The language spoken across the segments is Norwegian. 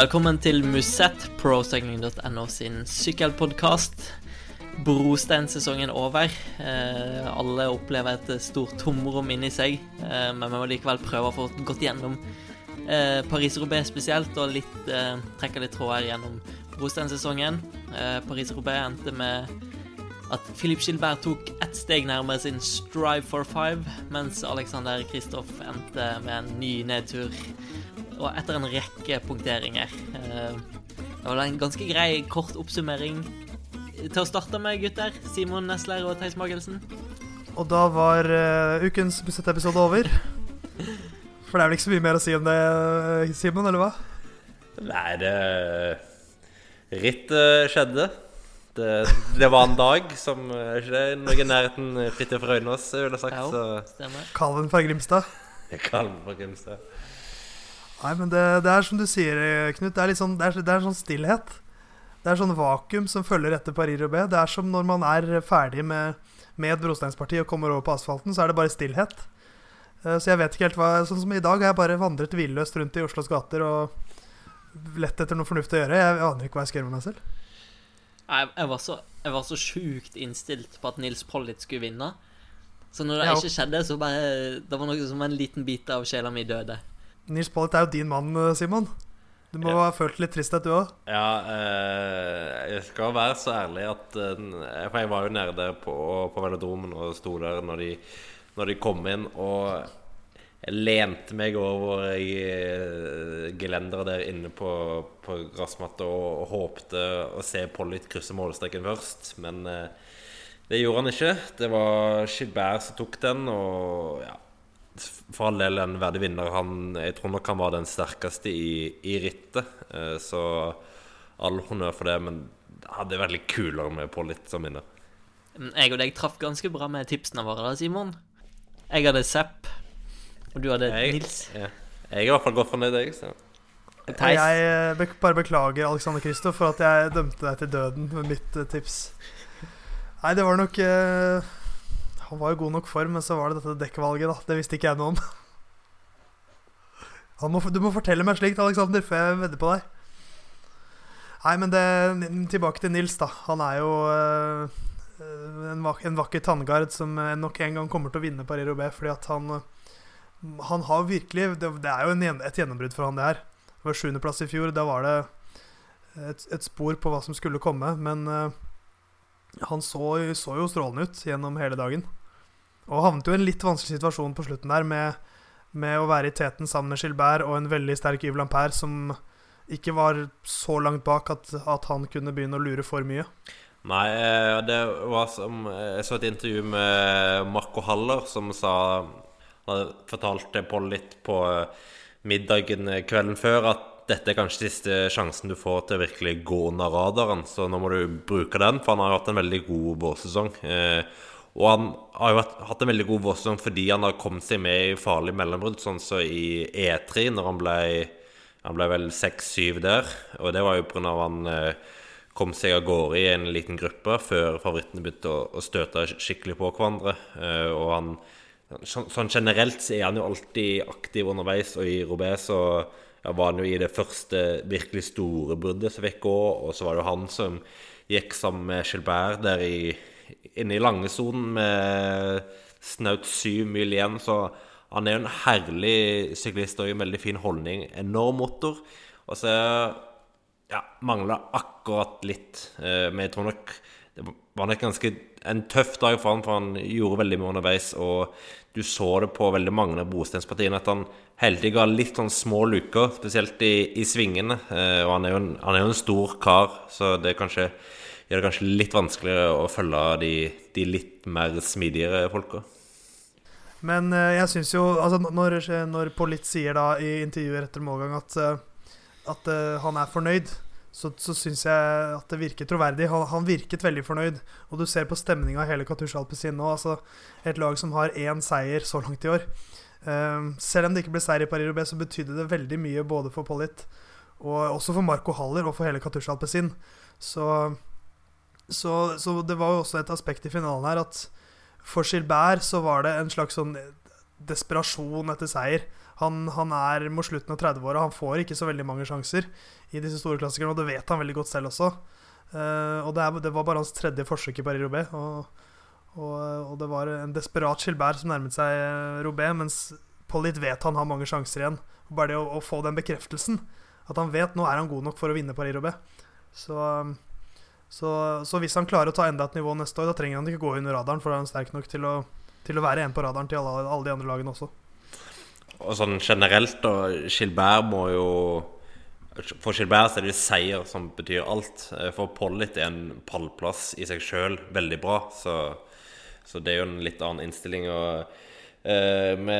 Velkommen til Musett, ProSegling.no sin sykkelpodkast. Brosteinsesongen over. Eh, alle opplever et stort tomrom inni seg, eh, men vi må likevel prøve å få gått gjennom eh, Paris-Roubais spesielt, og litt, eh, trekke litt tråder gjennom Brosteinsesongen. Eh, Paris-Roubais endte med at Philip Gilbert tok ett steg nærmere sin Strive for five, mens Alexander Kristoff endte med en ny nedtur og etter en rekke punkteringer. Eh, det var en ganske grei, kort oppsummering til å starte med, gutter. Simon Nesler og Theis Magelsen. Og da var uh, ukens budsjettepisode over. For det er vel ikke så mye mer å si om det, Simon, eller hva? Nei, det Rittet skjedde. Det, det, var en dag som ikke det, noe i nærheten Fridtjof Røynås ville sagt. Jo, stemmer. Kalven fra Grimstad. Kalven fra Grimstad. Nei, men det, det, er som du sier, Knut. Det er, sånn, det er, det er sånn stillhet. Det er sånn vakuum som følger etter Paris-Roubais. Det er som når man er ferdig med, med et brosteinsparti og kommer over på asfalten, så er det bare stillhet. Eh, så jeg vet ikke helt hva Sånn som i dag har jeg bare vandret hvilløst rundt i Oslos gater og lett etter noe fornuftig å gjøre. Jeg aner ikke hva jeg skal gjøre med meg selv. Jeg var så, jeg var så sjukt innstilt på at Nils Pollitt skulle vinne. Så når det ja. ikke skjedde, så bare Det var noe som en liten bit av sjela mi døde. Nils Pollitt er jo din mann, Simon. Du må ja. ha følt litt tristhet, du òg? Ja, eh, jeg skal være så ærlig at eh, For jeg var jo nede der på, på velodromen og sto der når de, når de, kom inn. Og jeg lente meg over i eh, gelenderet der inne på, på gressmatta og, og, håpte å se Pollitt krysse målstreken først. Men eh, det gjorde han ikke. Det var Gilbert som tok den, og ja for all del en verdig vinner. Han, jeg tror nok han var den sterkeste i, i rittet. Eh, så all honnør for det. Men det hadde vært litt kulere med Pollitt som vinner. Mm, jeg og deg traff ganske bra med tipsene våre da, Simon. Jeg hadde Sepp, og du hadde jeg, Nils. Ja. Jeg er i hvert fall godt fornøyd, jeg. Så. Jeg eh, bare beklager Alexander Kristoff for at jeg dømte deg til døden med mitt uh, tips. Nei, det var nok uh, han var jo god nok form, men så var det dette dekkvalget, da. Det visste ikke jeg noe om. Må, du må fortelle meg slikt, Alexander, før jeg vedder på deg. Nei, men det, tilbake til Nils, da. Han er jo øh, en, vak en, vakker tanngard som nok en gang kommer til å vinne Paris Roubais, fordi at han Han har virkelig Det, det er jo en, et gjennombrudd for han, det her. Det var sjuendeplass i fjor. Da var det et, et, spor på hva som skulle komme, men øh, han så, så jo strålende ut gjennom hele dagen. Og havnet jo i en litt vanskelig situasjon på slutten der med, med å være i teten sammen med Gilbert og en veldig sterk Yves Lampert som ikke var så langt bak at, at, han kunne begynne å lure for mye. Nei, eh, det var som Jeg så et intervju med Marco Haller som sa Han fortalte Pål litt på middagen kvelden før at dette er kanskje siste sjansen du får til å virkelig gå under radaren, så nå må du bruke den, for han har jo hatt en veldig god vårsesong. Eh, og han har jo hatt en veldig god vårsesong fordi han har kommet seg med i farlig mellombrudd, sånn som i E3, når han ble, han ble vel 6-7 der. Og det var jo pga. han eh, kom seg av gårde i en liten gruppe før favorittene begynte å, å støte skikkelig på hverandre. Eh, og han Sånn generelt så er han jo alltid aktiv underveis, og i Robé så var han jo i det første virkelig store bruddet som fikk gå, og så var det jo han som gikk sammen med Gilbert der i inne i langesonen med snaut syv mil igjen. Så han er jo en herlig syklist og i en veldig fin holdning. Enorm motor. Og så ja, mangla akkurat litt. Eh, men jeg tror nok det var nok ganske en tøff dag for han, for han gjorde veldig mye underveis. Og du så det på veldig mange av brosteinspartiene at han tiden ga litt sånn små luker, spesielt i, i svingene. Eh, og han er, en, han er, jo en, stor kar, så det er kanskje gjør det kanskje litt vanskeligere å følge de, de litt mer smidigere folka. Men uh, jeg syns jo altså Når, når Pollitt sier da i intervjuet etter målgang at, uh, at uh, han er fornøyd, så, så syns jeg at det virker troverdig. Han, han, virket veldig fornøyd. Og du ser på stemninga i hele Katusha Alpezin nå. Altså et lag som har én seier så langt i år. selv om det ikke ble seier i Paris-Roubais, så betydde det veldig mye både for Pollitt og også for Marco Haller og for hele Katusha Alpezin. Så så, så, det var jo også et aspekt i finalen her at for Gilbert så var det en slags sånn desperasjon etter seier. Han, han er mot slutten av 30-åra, han får ikke så veldig mange sjanser i disse store klassikerne, og det vet han veldig godt selv også. Uh, og det, er, det, var bare hans tredje forsøk i Paris-Roubais. Og, og, og, det var en desperat Gilbert som nærmet seg Roubais, Roubaix, mens Pollitt vet han har mange sjanser igjen. Bare det å, å, få den bekreftelsen, at han vet nå er han god nok for å vinne Paris-Roubais. Så, så, så, hvis han klarer å ta enda et nivå neste år, da trenger han ikke gå under radaren, for da er han sterk nok til å, til å være en på radaren til alle, alle de andre lagene også. Og sånn generelt, da. Gilbert må jo for Gilbert er det seier som betyr alt. Eh, for Pollitt er en pallplass i seg sjøl veldig bra. Så, så, det er jo en litt annen innstilling. Og, eh, vi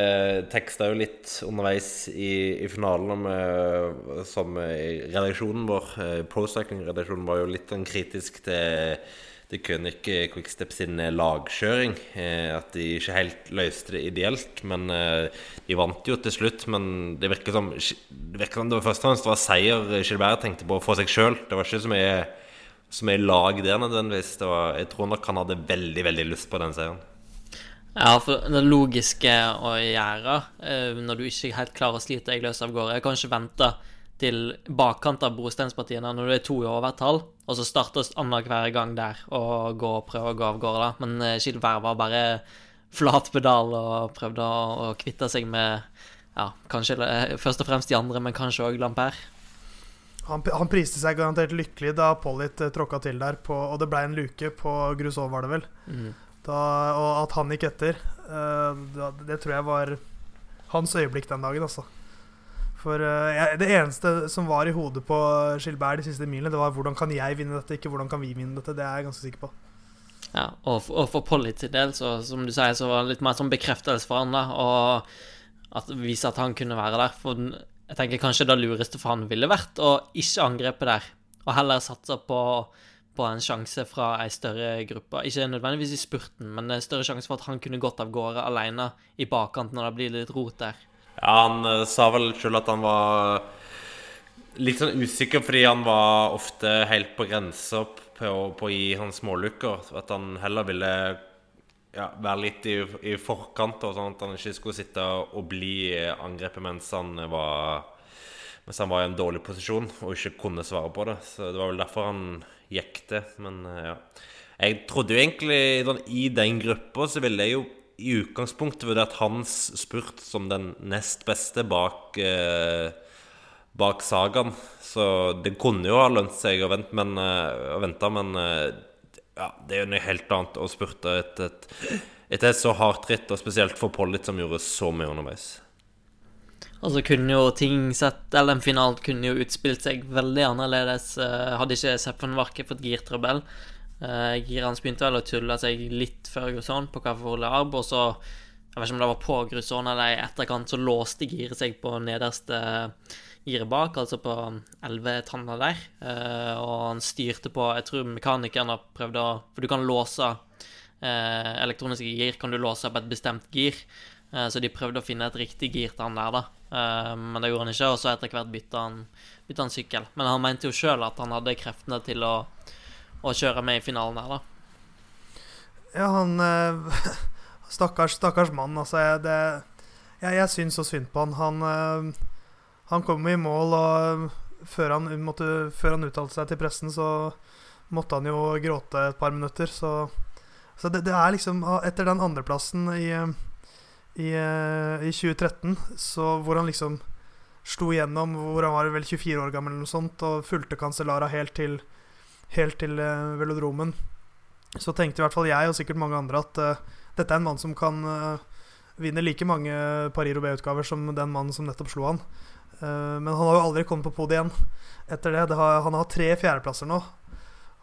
teksta jo litt underveis i, i finalen med, som redaksjonen vår, eh, Pro Cycling-redaksjonen, var jo litt sånn kritisk til til kunne Quickstep sin eh, lagkjøring. Eh, at de ikke helt løste det ideelt. Men eh, de vant jo til slutt. Men det virker som det, virker som det var først og fremst var seier Gilbert tenkte på for seg sjøl. Det var ikke så mye, så mye lag der nødvendigvis. Var, jeg tror nok han hadde veldig, veldig lyst på den seieren. Ja, for det logiske å gjøre når du ikke helt klarer å slite deg løs av gårde, er kanskje vente til bakkant av brosteinspartiene når du er to i overtall, og så startes annenhver gang der og gå og prøve å gå av gårde. Men Skilvær Gilbert var bare flat pedal og prøvde å, kvitte seg med ja, kanskje eh, først og fremst de andre, men kanskje òg Lampert. Han, han, priste seg garantert lykkelig da Pollitt eh, tråkka til der, på, og det ble en luke på Grusov, var det vel. Mm. Da, og at han gikk etter, uh, det tror jeg var hans øyeblikk den dagen, altså. For uh, jeg, Det eneste som var i hodet på Gilbert de siste milene, det var hvordan kan jeg vinne dette, ikke hvordan kan vi vinne dette. Det er jeg ganske sikker på. Ja, og, og for Polly til del, så, som du sier, så var det litt mer sånn bekreftelse for han, da. Og at, vise at han kunne være der. For jeg tenker kanskje det lureste for han ville vært å ikke angrepe der, og heller satse på, på en sjanse fra ei større gruppe. Ikke nødvendigvis i spurten, men en større sjanse for at han kunne gått av gårde alene i bakkant når det blir litt rot der. Ja, han uh, sa vel sjøl at han var litt sånn usikker fordi han var ofte helt på grensa på, å gi hans smålukker. At han heller ville ja, være litt i, i, forkant, og sånn at han ikke skulle sitte og bli angrepet mens han var mens han var i en dårlig posisjon og ikke kunne svare på det. Så det var vel derfor han gikk det. Men uh, ja. Jeg trodde jo egentlig sånn, i den gruppa så ville jeg jo i utgangspunktet vurdert hans spurt som den nest beste bak, eh, bak sagaen. Så det kunne jo ha lønt seg å vente, men, eh, å vente, men eh, ja, det er jo noe helt annet å spurte etter et, et, et, så hardt ritt, og spesielt for Pollitt, som gjorde så mye underveis. Altså kunne jo ting sett Eller en finalen kunne jo utspilt seg veldig annerledes. Eh, hadde ikke Seppen Varke fått girtrøbbel, Uh, Girans begynte vel å tulle seg litt før Grusson på Café Arb, og så Jeg vet ikke om det var på Grusson eller i etterkant, så låste giret seg på nederste giret bak, altså på 11 tanner der. Og han styrte på Jeg tror mekanikeren har prøvd å For du kan låse elektroniske gir kan du låse på et bestemt gir. så de prøvde å finne et riktig gir til han der, da. Men det gjorde han ikke, og så etter hvert bytta han, bytte han sykkel. Men han mente jo sjøl at han hadde kreftene til å å kjøre med i finalen her, da. Ja, han eh, Stakkars, stakkars mann, altså. Jeg, det, jeg, jeg syns så synd på han. Han, eh, han kom i mål, og før han, måtte, før han uttalte seg til pressen, så måtte han jo gråte et par minutter. Så, så det, det, er liksom Etter den andreplassen i, i, i 2013, så hvor han liksom slo igjennom, hvor han var vel 24 år gammel eller noe sånt, og fulgte Cancellara helt til helt til uh, velodromen, så tenkte i hvert fall jeg, og sikkert mange andre, at uh, dette er en mann som kan uh, vinne like mange Paris-Roubais-utgaver som den mannen som nettopp slo han. men han har jo aldri kommet på podiet igjen etter det. det har, han har tre fjerdeplasser nå.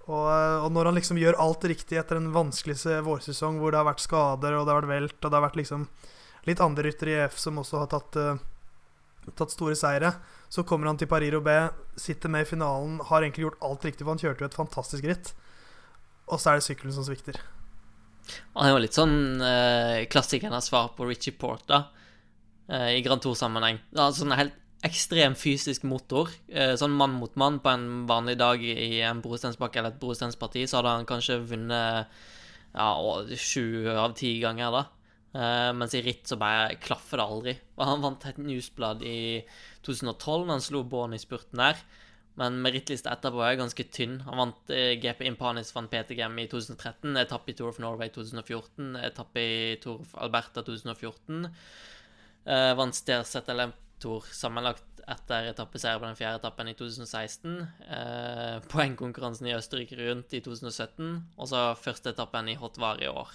Og, og, når han liksom gjør alt riktig etter en vanskelig vårsesong hvor det har vært skader og det har vært velt, og det har vært liksom litt andre ryttere i EF som også har tatt, tatt store seire, så kommer han til Paris-Roubais, sitter med i finalen, har egentlig gjort alt riktig, for han kjørte jo et fantastisk ritt. Og så er det sykkelen som svikter. Han er jo litt sånn eh, klassikernes svar på Richie Porter eh, i Grand Tour-sammenheng. Sånn helt ekstrem fysisk motor. Eh, sånn mann mot mann på en vanlig dag i en brostensbakke eller et brostensparti, så hadde han kanskje vunnet ja, av ti ganger, da. Uh, mens i ritt så bare klaffer det aldri. Og han vant et newsblad i 2012 når han slo Born i spurten der. Men merittlista etterpå er ganske tynn. Han vant uh, GP Impanis vant PTGM i 2013, etappe i Tour of Norway 2014, etappe i Tour of Alberta 2014. Uh, vant Sterset Tour sammenlagt etter etappeseier på den fjerde etappen i 2016. Eh, poengkonkurransen i Østerrike rundt i 2017, og så første etappen i Hot Var i år.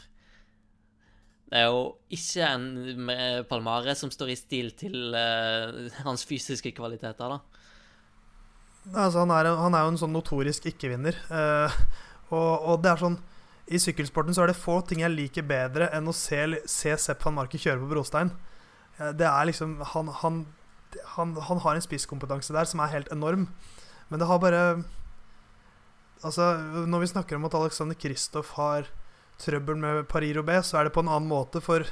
Det er jo ikke en Palmare som står i stil til uh, hans fysiske kvaliteter, da. Altså, han, er, han er jo en sånn notorisk ikke-vinner. Uh, og, og, det er sånn I sykkelsporten så er det få ting jeg liker bedre enn å se, se Sepp van Marke kjøre på brostein. Uh, det er liksom han, han, han, han, har en spisskompetanse der som er helt enorm. Men det har bare Altså, når vi snakker om at Alexander Kristoff har trøbbel med Paris-Roubais, så er det på en annen måte, for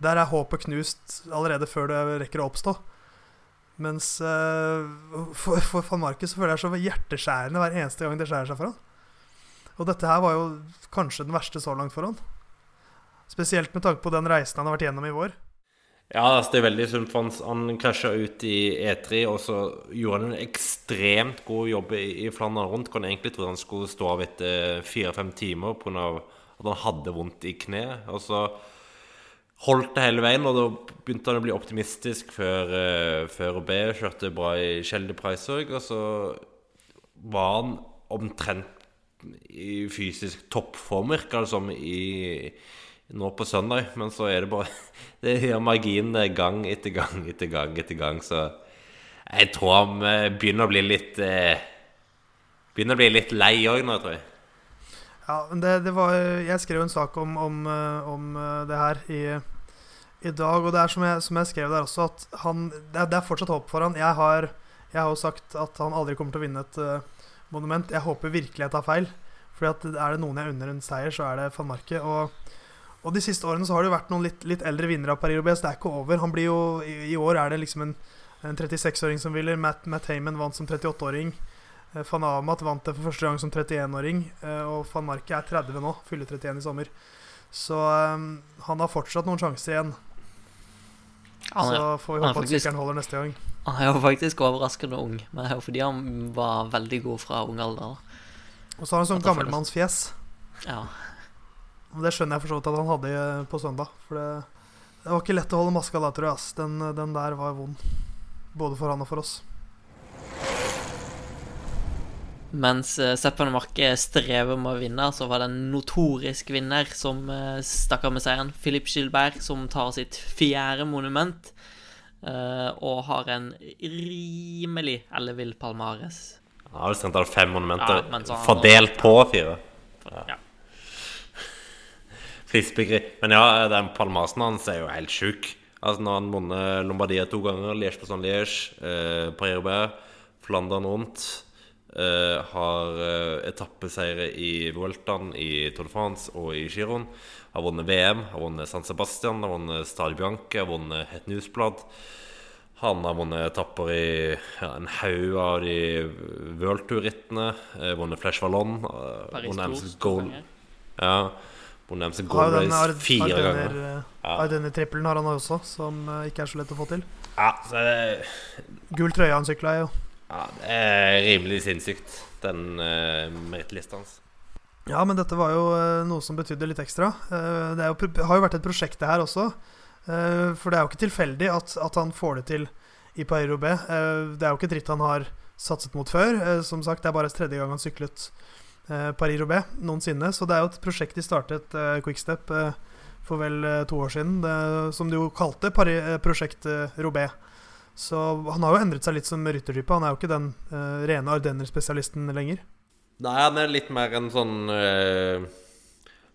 der er håpet knust allerede før det rekker å oppstå. Mens uh, for, for van Marcus føler jeg så hjerteskjærende hver eneste gang det skjærer seg for han. Og dette her var jo kanskje den verste så langt for han. Spesielt med tanke på den reisen han har vært gjennom i vår. Ja, altså det er veldig sunt, for han, han krasja ut i E3, og så gjorde han en ekstremt god jobb i, i Flandern rundt. Kunne egentlig trodd han skulle stå av etter fire-fem timer pga at han hadde vondt i kneet. Og så holdt det hele veien, og da begynte han å bli optimistisk før, uh, før B. Kjørte bra i Skjelde Price og så var han omtrent i fysisk toppform, virka det som, i, nå på søndag. Men så er det bare Det gjør marginene gang etter gang etter gang etter gang, så jeg tror han eh, begynner å bli litt eh, Begynner å bli litt lei òg nå, tror jeg. Ja, men det, det, var Jeg skrev en sak om, om, eh, om eh, det her i, i, dag, og det er som jeg, som jeg skrev der også, at han det er, det er, fortsatt håp for han. Jeg har, jeg har jo sagt at han aldri kommer til å vinne et uh, monument. Jeg håper virkelig jeg tar feil. Fordi er det noen jeg unner en seier, så er det van Marke. Og, og, de siste årene så har det jo vært noen litt, litt eldre vinnere av Paris-Roubais. Det er ikke over. Han blir jo, i, i år er det liksom en, en 36-åring som vinner. Matt, Matt Heyman vant som 38-åring. Eh, van Amat vant det for første gang som 31-åring, eh, og van Marke er 30 nå, fyller 31 i sommer. Så um, han har fortsatt noen sjanser igjen. Han, så får vi håpe at sykkelen holder neste gang. Han er jo faktisk overraskende ung, men det er jo fordi han var veldig god fra ung alder. Og så har han sånn gammelmannsfjes. Ja. Og det skjønner jeg for så vidt at han hadde på søndag. For det, det, var ikke lett å holde maska da, tror jeg. Den, den der var vond. Både for han og for oss. Mens uh, Seppane Marke strever med å vinne, så var det en notorisk vinner som uh, stakk av med seieren. Philip Gilbert, som tar sitt fjerde monument. Uh, og har en rimelig ellevill palmares. Han har vel strengt tatt fem monumenter ja, fordelt på fire. Ja. ja. Men ja, den palmasen hans er jo helt sjuk. Altså Når han vunnet Lombardia to ganger, Liège på sånn Liège, eh, Paris-Roubert, Flandern rundt Uh, har uh, etappeseiere i Vueltaen, i Tour de France og i Giron. Har vunnet VM, har vunnet San Sebastian, har vunnet Stade Bianche, har vunnet Het Newsblad. Han har vunnet etapper i ja, en haug av de World-tour-rittene. Uh, vunnet Flesh Vallon. Uh, Paris Tour. Ja. Vunnet MC Gold Race fire Ardenner, ganger. Ja. Ardenner-trippelen har han også, som ikke er så lett å få til. Ja, så det... Gul trøye han sykla i, jo. Ja, det er rimelig sinnssykt, den uh, merittlista hans. Ja, men dette var jo uh, noe som betydde litt ekstra. Uh, det jo, har jo vært et prosjekt, det her også. Uh, for det er jo ikke tilfeldig at, at han får det til i Paris-Roubais. det er jo ikke et ritt han har satset mot før. som sagt, det er bare tredje gang han syklet Paris-Roubais noensinne. Så det er jo et prosjekt de startet, Quickstep, for vel to år siden, det, som de jo kalte Paris, Prosjekt Roubais. Så han har jo endret seg litt som ryttertype. Han er jo ikke den uh, rene Ardenner-spesialisten lenger. Nei, han er litt mer en sånn uh,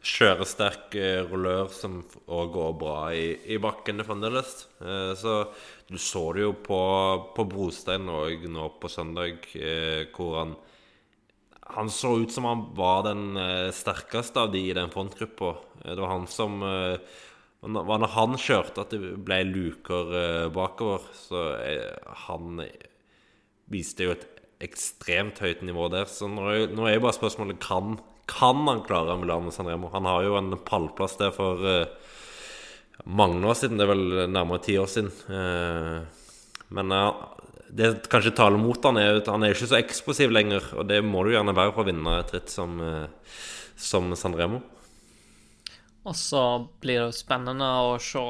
kjøresterk uh, rullør som òg går bra i, i bakkene fremdeles. Uh, så du så det jo på, på Brostein òg nå på søndag, hvor han Han så ut som han var den sterkeste av de i den frontgruppa. Det var han som var når han kjørte at det ble luker uh, bakover. Så uh, han viste jo et ekstremt høyt nivå der. Så nå er, jo bare spørsmålet kan, kan han klare Milano San Remo. Han har jo en pallplass der for uh, mange år siden. Det er vel nærmere ti år siden. Eh, men det kanskje taler mot han er han er ikke så eksplosiv lenger. Og det må du gjerne være for å vinne et ritt som, som San Remo. Og så blir det jo spennende å se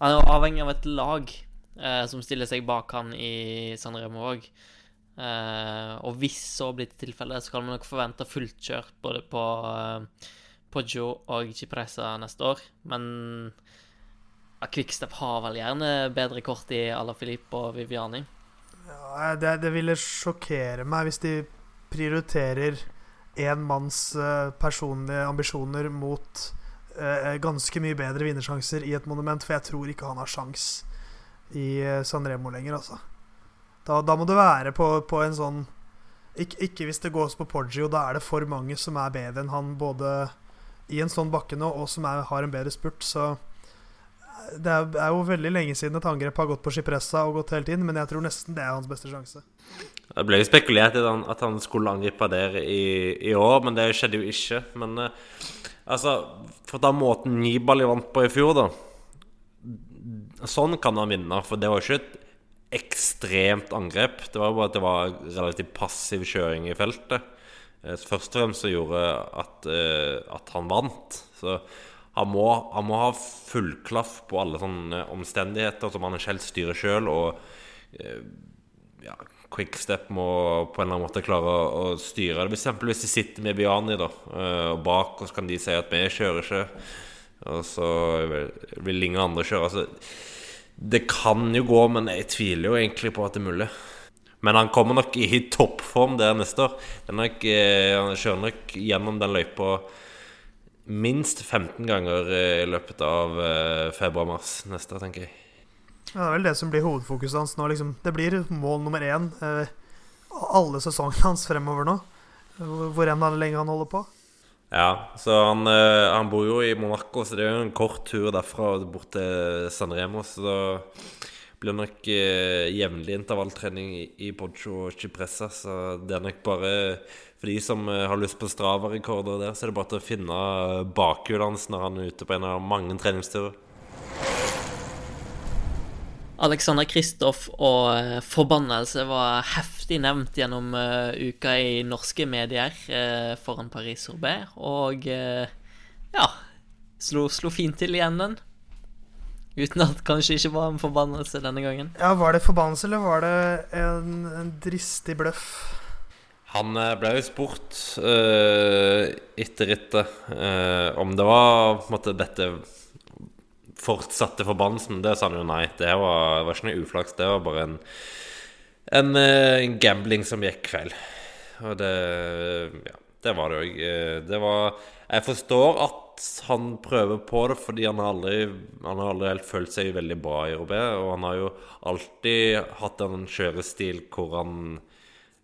Han er avhengig av et lag eh, som stiller seg bak han i San Remo òg. Eh, og hvis så blir det tilfellet, så kan man nok forvente fullt kjørt både på eh, Poggio og Cipressa neste år. Men ja, Quickstep har vel gjerne bedre kort i Ala Filippo og Viviani. Ja, det, det ville sjokkere meg hvis de prioriterer én manns uh, personlige ambisjoner mot uh, ganske mye bedre vinnersjanser i et monument, for jeg tror ikke han har sjans i Sanremo San Remo lenger, altså. Da, da, må det være på, på en sånn ikke, ikke, hvis det gås på Poggio, da er det for mange som er bedre enn han både i en sånn bakke nå, og som er, har en bedre spurt, så det er, er, jo veldig lenge siden et angrep har gått på skipressa og gått helt inn, men jeg tror nesten det er hans beste sjanse. Det ble jo spekulert i at han skulle angripe der i, i år, men det skjedde jo ikke. Men uh, altså For da måten Nibali vant på i fjor, da Sånn kan han vinne, for det var ikke et ekstremt angrep. Det var bare at det var relativt passiv kjøring i feltet. Uh, først og fremst så gjorde at, uh, at han vant. Så han må, han må ha fullklaff på alle sånne omstendigheter som han helt styrer sjøl. Og ja, Quickstep må på en eller annen måte klare å styre det. F.eks. hvis de sitter med Viani da, eh, og bak, og så kan de si at vi kjører ikke. Og så vil ingen andre kjøre. Altså, det kan jo gå, men jeg tviler jo egentlig på at det er mulig. Men han kommer nok i toppform der neste år. Eh, han kjører nok gjennom den løypa minst 15 ganger i løpet av eh, februar-mars neste år, tenker jeg. Ja, det er vel det som blir hovedfokuset hans nå. Liksom. Det blir mål nummer én eh, alle sesongene hans fremover nå. Hvor enn lenge han holder på. Ja, så han, eh, han, bor jo i Monaco, så det er jo en kort tur derfra bort til San Remo. Så da blir det nok eh, jevnlig intervalltrening i, i Poggio og Cipressa. Så det er nok bare for de som eh, har lyst på Strava-rekorder der, så er det bare til å finne bakhjulet hans når han er ute på en av mange treningsturer. Alexander Kristoff og eh, forbannelse var heftig nevnt gjennom uh, uka i norske medier uh, foran Paris Sorbet, og uh, ja slo, slo, fint til igjen den. Uten at det kanskje ikke var en forbannelse denne gangen. Ja, Var det forbannelse, eller var det en, en dristig bløff? Han ble jo spurt etter rittet om det var på en måte dette fortsatte forbannelsen. Det sa han jo nei. Det var, var ikke noe uflaks. Det var bare en, en, eh, en gambling som gikk feil. Og det Ja, det var det òg. Eh, det var Jeg forstår at han prøver på det, fordi han har aldri Han har aldri helt følt seg veldig bra i RB. Og han har jo alltid hatt en kjørestil hvor han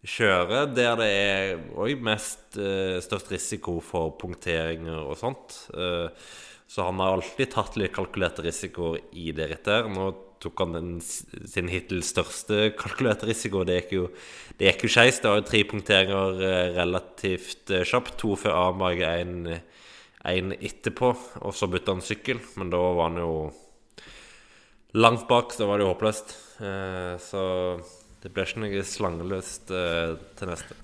kjører der det er òg mest uh, størst risiko for punkteringer og sånt. Uh, så han har alltid tatt litt kalkulerte risikoer i det rittet. Nå tok han den, sin hittil største kalkulerte risiko. Det gikk jo, det gikk jo skeis. Det var jo tre punkteringer eh, relativt eh, kjapt. To før A-mage, én etterpå. Og så bytta han sykkel, men da var han jo langt bak. Så var det jo håpløst. Eh, så det ble ikke noe slangeløst til neste.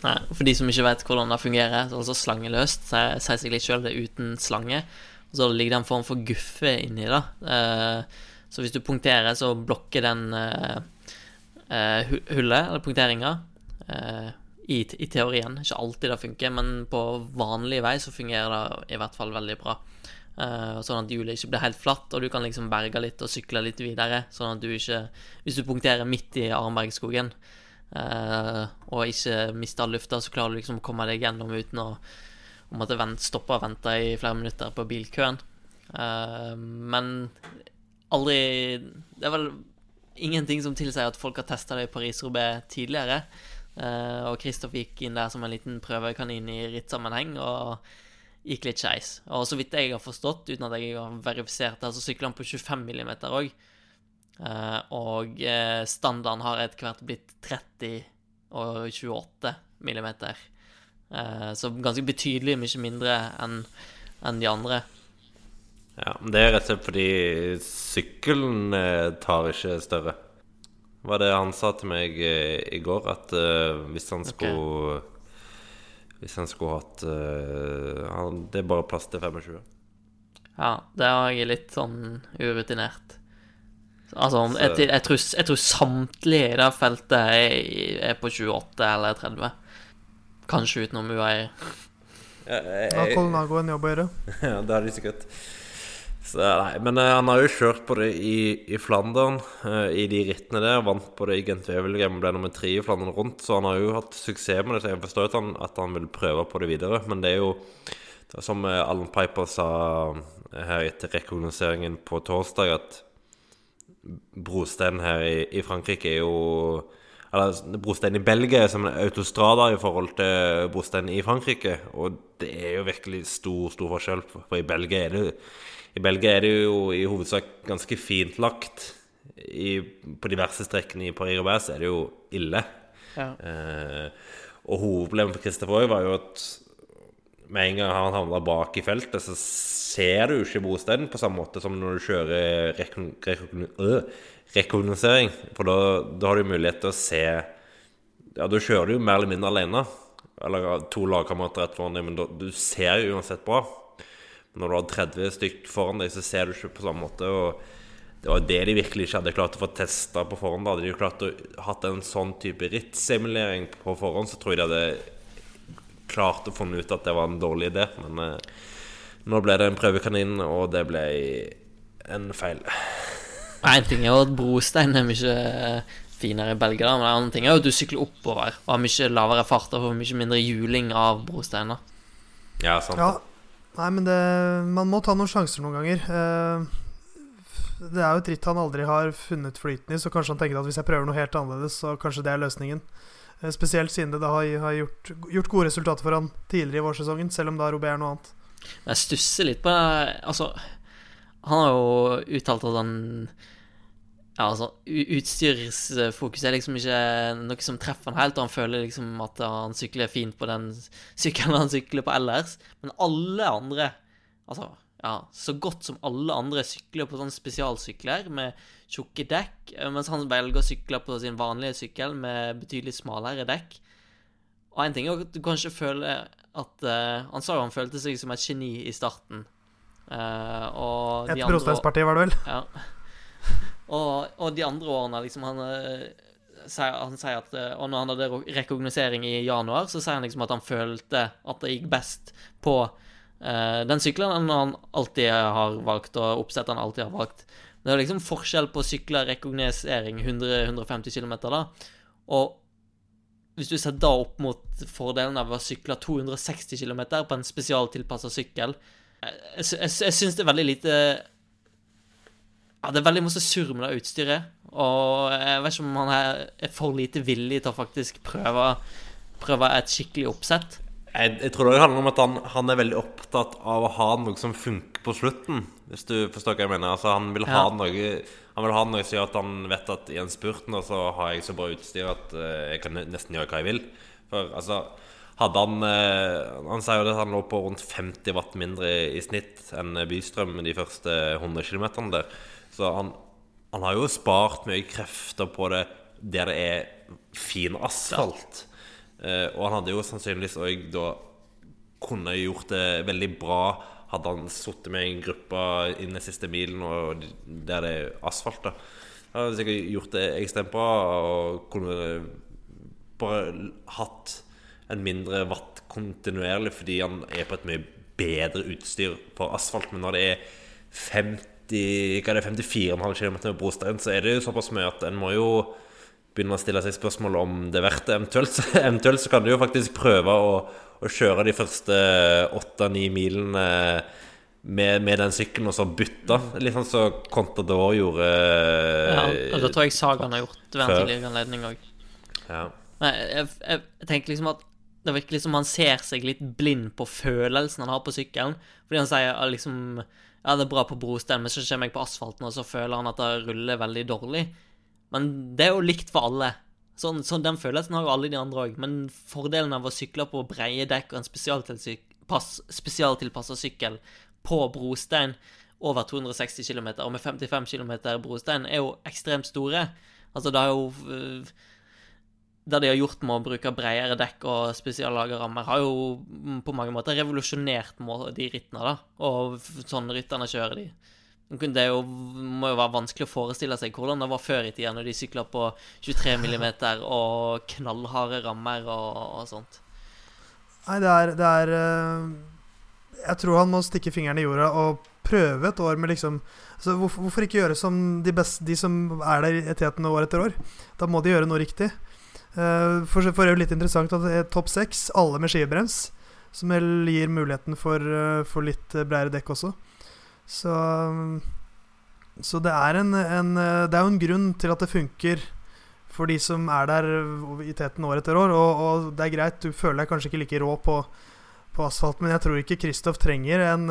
Nei, For de som ikke vet hvordan det fungerer, så altså slangeløst, sier seg litt sjøl det er uten slange. Og så ligger det en form for guffe inni det. Eh, så hvis du punkterer, så blokker den eh, eh, hullet, eller punkteringa, i, i, teorien. Ikke alltid det funker, men på vanlig vei så fungerer det i hvert fall veldig bra. sånn at hjulet ikke blir helt flatt, og du kan liksom berge litt og sykle litt videre. Sånn at du ikke Hvis du punkterer midt i Arnbergskogen, og ikke miste all lufta, så klarer du liksom å komme deg gjennom uten å, måtte stoppe og vente i flere minutter på bilkøen. Uh, men aldri Det er vel ingenting som tilsier at folk har testa det i Paris-Roubais tidligere. Uh, og Kristoff gikk inn der som en liten prøvekanin i rittsammenheng og gikk litt skeis. Og så vidt jeg har forstått, uten at jeg har verifisert det, så sykler han på 25 mm òg. Uh, og uh, standarden har etter hvert blitt 30 og 28 millimeter. Uh, så ganske betydelig mye mindre enn en de andre. Ja, men Det er rett og slett fordi sykkelen eh, tar ikke større. Var det han sa til meg eh, i går, at eh, hvis han skulle Hvis han skulle hatt eh, Det er bare plass til 25. Ja, det er jeg litt sånn urutinert. Altså, Så- jeg, jeg, tror, jeg tror samtlige i det feltet er, er på 28 eller 30. Kanskje utenom UAE. Ja, jeg- har Colnago en jobb å gjøre. Ja, det er det sikkert. Så, nei, men uh, han har jo kjørt på det i, i Flandern, uh, i de rittene der. Vant på det i Gent Wevelgem og ble nummer tre i Flandern rundt. Så han har jo hatt suksess med det. Så jeg forstår at han, at han vil prøve på det videre. Men det er jo det er som eh, Alan Piper sa her etter rekognoseringen på torsdag, at brosteinen her i, i Frankrike er jo Eller brosteinen i Belgia er som en autostrada i forhold til brosteinen i Frankrike. Og det er jo virkelig stor, stor forskjell. For i Belgia er det, i Belgia er det jo i hovedsak ganske fint lagt. I, på diverse strekkene i Paris-Roubais er det jo ille. Ja. Eh, og hovedproblemet for Christopher Høy var jo at med en gang han havner bak i feltet, så ser du ikke bosteden på samme måte som når du kjører rekon- rekon- øh, rekognosering. For da, da har du mulighet til å se Ja, da kjører du jo mer eller mindre alene. Eller to lagkamerater rett foran deg, men da, du ser jo uansett bra. Når du har 30 stykk foran deg, så ser du ikke på samme måte. Og det var det de virkelig ikke hadde klart å få testa på forhånd. Da hadde de jo klart å hatt en sånn type rittsimulering på forhånd, så tror jeg de hadde klart å funne ut at det var en dårlig idé. Men eh, nå ble det en prøvekanin, og det ble en feil. En ting er jo at brostein er mye finere i Belgia, men en annen ting er jo at du sykler oppover og har mye lavere fart og får mye mindre hjuling av brosteiner. Ja, sant. Ja. Nei, men det, man må ta noen sjanser noen ganger. Eh, Det er jo et ritt han aldri har funnet flyten i, så kanskje han tenker at hvis jeg prøver noe helt annerledes, så kanskje det er løsningen. Eh, Spesielt siden det da har, har gjort, gjort gode resultater for han tidligere i vårsesongen, selv om da Robert er noe annet. Jeg stusser litt på. Altså, han har jo uttalt at han Ja, altså, utstyrsfokus er liksom ikke noe som treffer han helt, og han føler liksom at han sykler fint på den sykkelen han sykler på ellers. Men alle andre, altså ja, så godt som alle andre sykler på sånne spesialsykler med tjukke dekk, eh, mens han velger å sykle på sin vanlige sykkel med betydelig smalere dekk. Og en ting er at du kanskje føler at uh, Han sa jo han følte seg som et geni i starten. Uh, og de Et brosteinsparti, var det vel? ja. Og, og de andre årene, liksom, han, sier, han sier at Og når han hadde rekognosering i januar, så sier han liksom at han følte at det gikk best på den sykkelen han alltid har valgt, og oppsettet han alltid har valgt. Det er liksom forskjell på sykler rekognosering 100-150 km, da. Og hvis du ser da opp mot fordelen av å sykle 260 km på en spesialtilpassa sykkel Jeg, jeg, jeg, jeg syns det er veldig lite ja, det er veldig masse surr med det utstyret. Og jeg vet ikke om han er for lite villig til å faktisk prøve, prøve et skikkelig oppsett. Jeg, jeg tror det handler om at han, han er veldig opptatt av å ha noe som funker på slutten. Hvis du forstår hva jeg mener. Altså, han vil ha Ja. noe Han vil ha noe som gjør at han vet at i en spurt nå så har jeg så bra utstyr at uh, jeg kan nesten gjøre hva jeg vil. For altså hadde han uh, Han sier jo at han lå på rundt 50 watt mindre i, i snitt enn Bystrøm de første 100 km der. Så han, han har jo spart mye krefter på det der det er fin asfalt. Eh, og han hadde jo sannsynligvis òg da kunne gjort det veldig bra hadde han sittet med en gruppe inn den siste milen og der det er asfalt. da hadde sikkert gjort det ekstremt bra og kunne bare hatt en mindre watt kontinuerlig fordi han er på et mye bedre utstyr på asfalt. Men når det er 50 hva er det, 54,5 km med brostein, så er det jo såpass mye at en må jo begynne å stille seg spørsmål om det er verdt det. Eventuelt, så- eventuelt så kan du jo faktisk prøve å, å kjøre de første åtte-ni milene med, med den sykkelen og så bytte. Litt sånn som Contador gjorde Ja, og det tror jeg Sagan har gjort ved en tidligere anledning òg. ja. Jeg, jeg, jeg tenker liksom at det virker liksom han ser seg litt blind på følelsen han har på sykkelen. Fordi han sier liksom Ja, det er bra på brostein, men så kommer jeg på asfalten, og så føler han at det ruller veldig dårlig. Men det er jo likt for alle. Sånn, sånn Den følelsen har jo alle de andre òg. Men fordelen av å sykle på breie dekk og en spesialtilpass- spesialtilpassa sykkel på brostein, over 260 km og med 55 km brostein, er jo ekstremt store. Altså, det er jo eh, Det de har gjort med å bruke bredere dekk og spesiallaga rammer, har jo på mange måter revolusjonert de rittene, da. Og sånn rytterne kjører de. Det jo, må jo være vanskelig å forestille seg hvordan det var før i tida, når de sykla på 23 mm og knallharde rammer og, og sånt. Nei, det er, det er eh, Jeg tror han må stikke fingeren i jorda og prøve et år med liksom altså hvorfor, hvorfor, ikke gjøre som de, beste, de som er der i teten år etter år? Da må de gjøre noe riktig. Uh, for, for det er jo litt interessant at det er topp seks, alle med skivebrems, som gir muligheten for, for litt bredere dekk også. Så, så det, er en, en, det er jo en grunn til at det funker for de som er der i teten år etter år. Og, og det er greit, du føler deg kanskje ikke like rå på, på asfalt, men jeg tror ikke Kristoff trenger en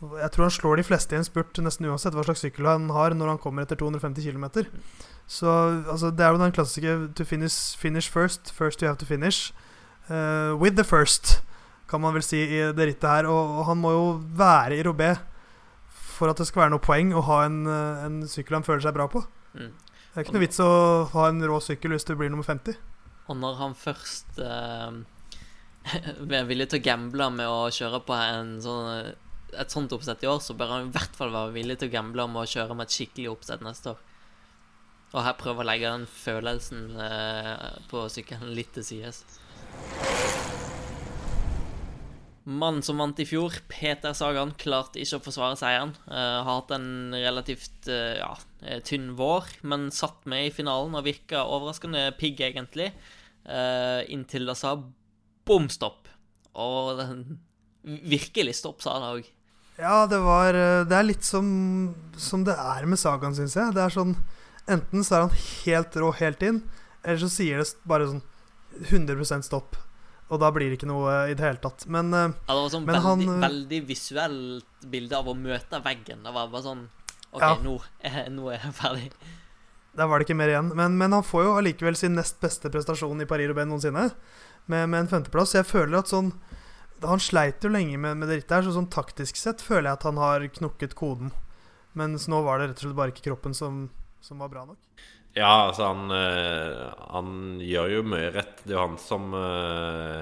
Jeg tror han slår de fleste i en spurt nesten uansett hva slags sykkel han har når han kommer etter 250 km. Så altså, det er jo den klassiske to finish, finish first, first you have to finish. Uh, with the first kan man vel si, i det rittet her. Og, og han må jo være i Robé for at det skal være noe poeng å ha en, eh, en sykkel han føler seg bra på. Mm. Det er ikke noe vits å ha en rå sykkel hvis du blir nummer 50. Og når han først uh, er villig til å gamble med å kjøre på sånn, et sånt oppsett i år, så bør han i hvert fall være villig til å gamble med å kjøre med et skikkelig oppsett neste år. Og her prøve å legge den følelsen uh, på sykkelen litt til sides. Mannen som vant i fjor, Peter Sagan, klarte ikke å forsvare seieren. Uh, har hatt en relativt uh, ja, eh, tynn vår, men satt med i finalen og virka overraskende pigg, egentlig. Uh, inntil det sa bom stopp. Og virkelig stopp, sa han òg. Ja, det var Det er litt som, som det er med Sagan, syns jeg. Det er sånn Enten så er han helt rå helt inn, eller så sier det bare sånn 100% stopp. Og da blir det ikke noe i det hele tatt. Men, eh, ja, det var sånn veldig, han, eh, veldig visuelt bilde av å møte veggen. Det var bare sånn OK, ja. nå, nå, er jeg ferdig. Der var det ikke mer igjen. Men, men han får jo allikevel sin nest beste prestasjon i Paris-Roubaix noensinne, med, med, en femteplass. Jeg føler at sånn Han sleit jo lenge med, med det rittet her, så sånn taktisk sett føler jeg at han har knukket koden. Mens nå var det rett og slett bare ikke kroppen som, som var bra nok. Ja, altså han, eh, han gjør jo mye rett. Det er jo han som uh,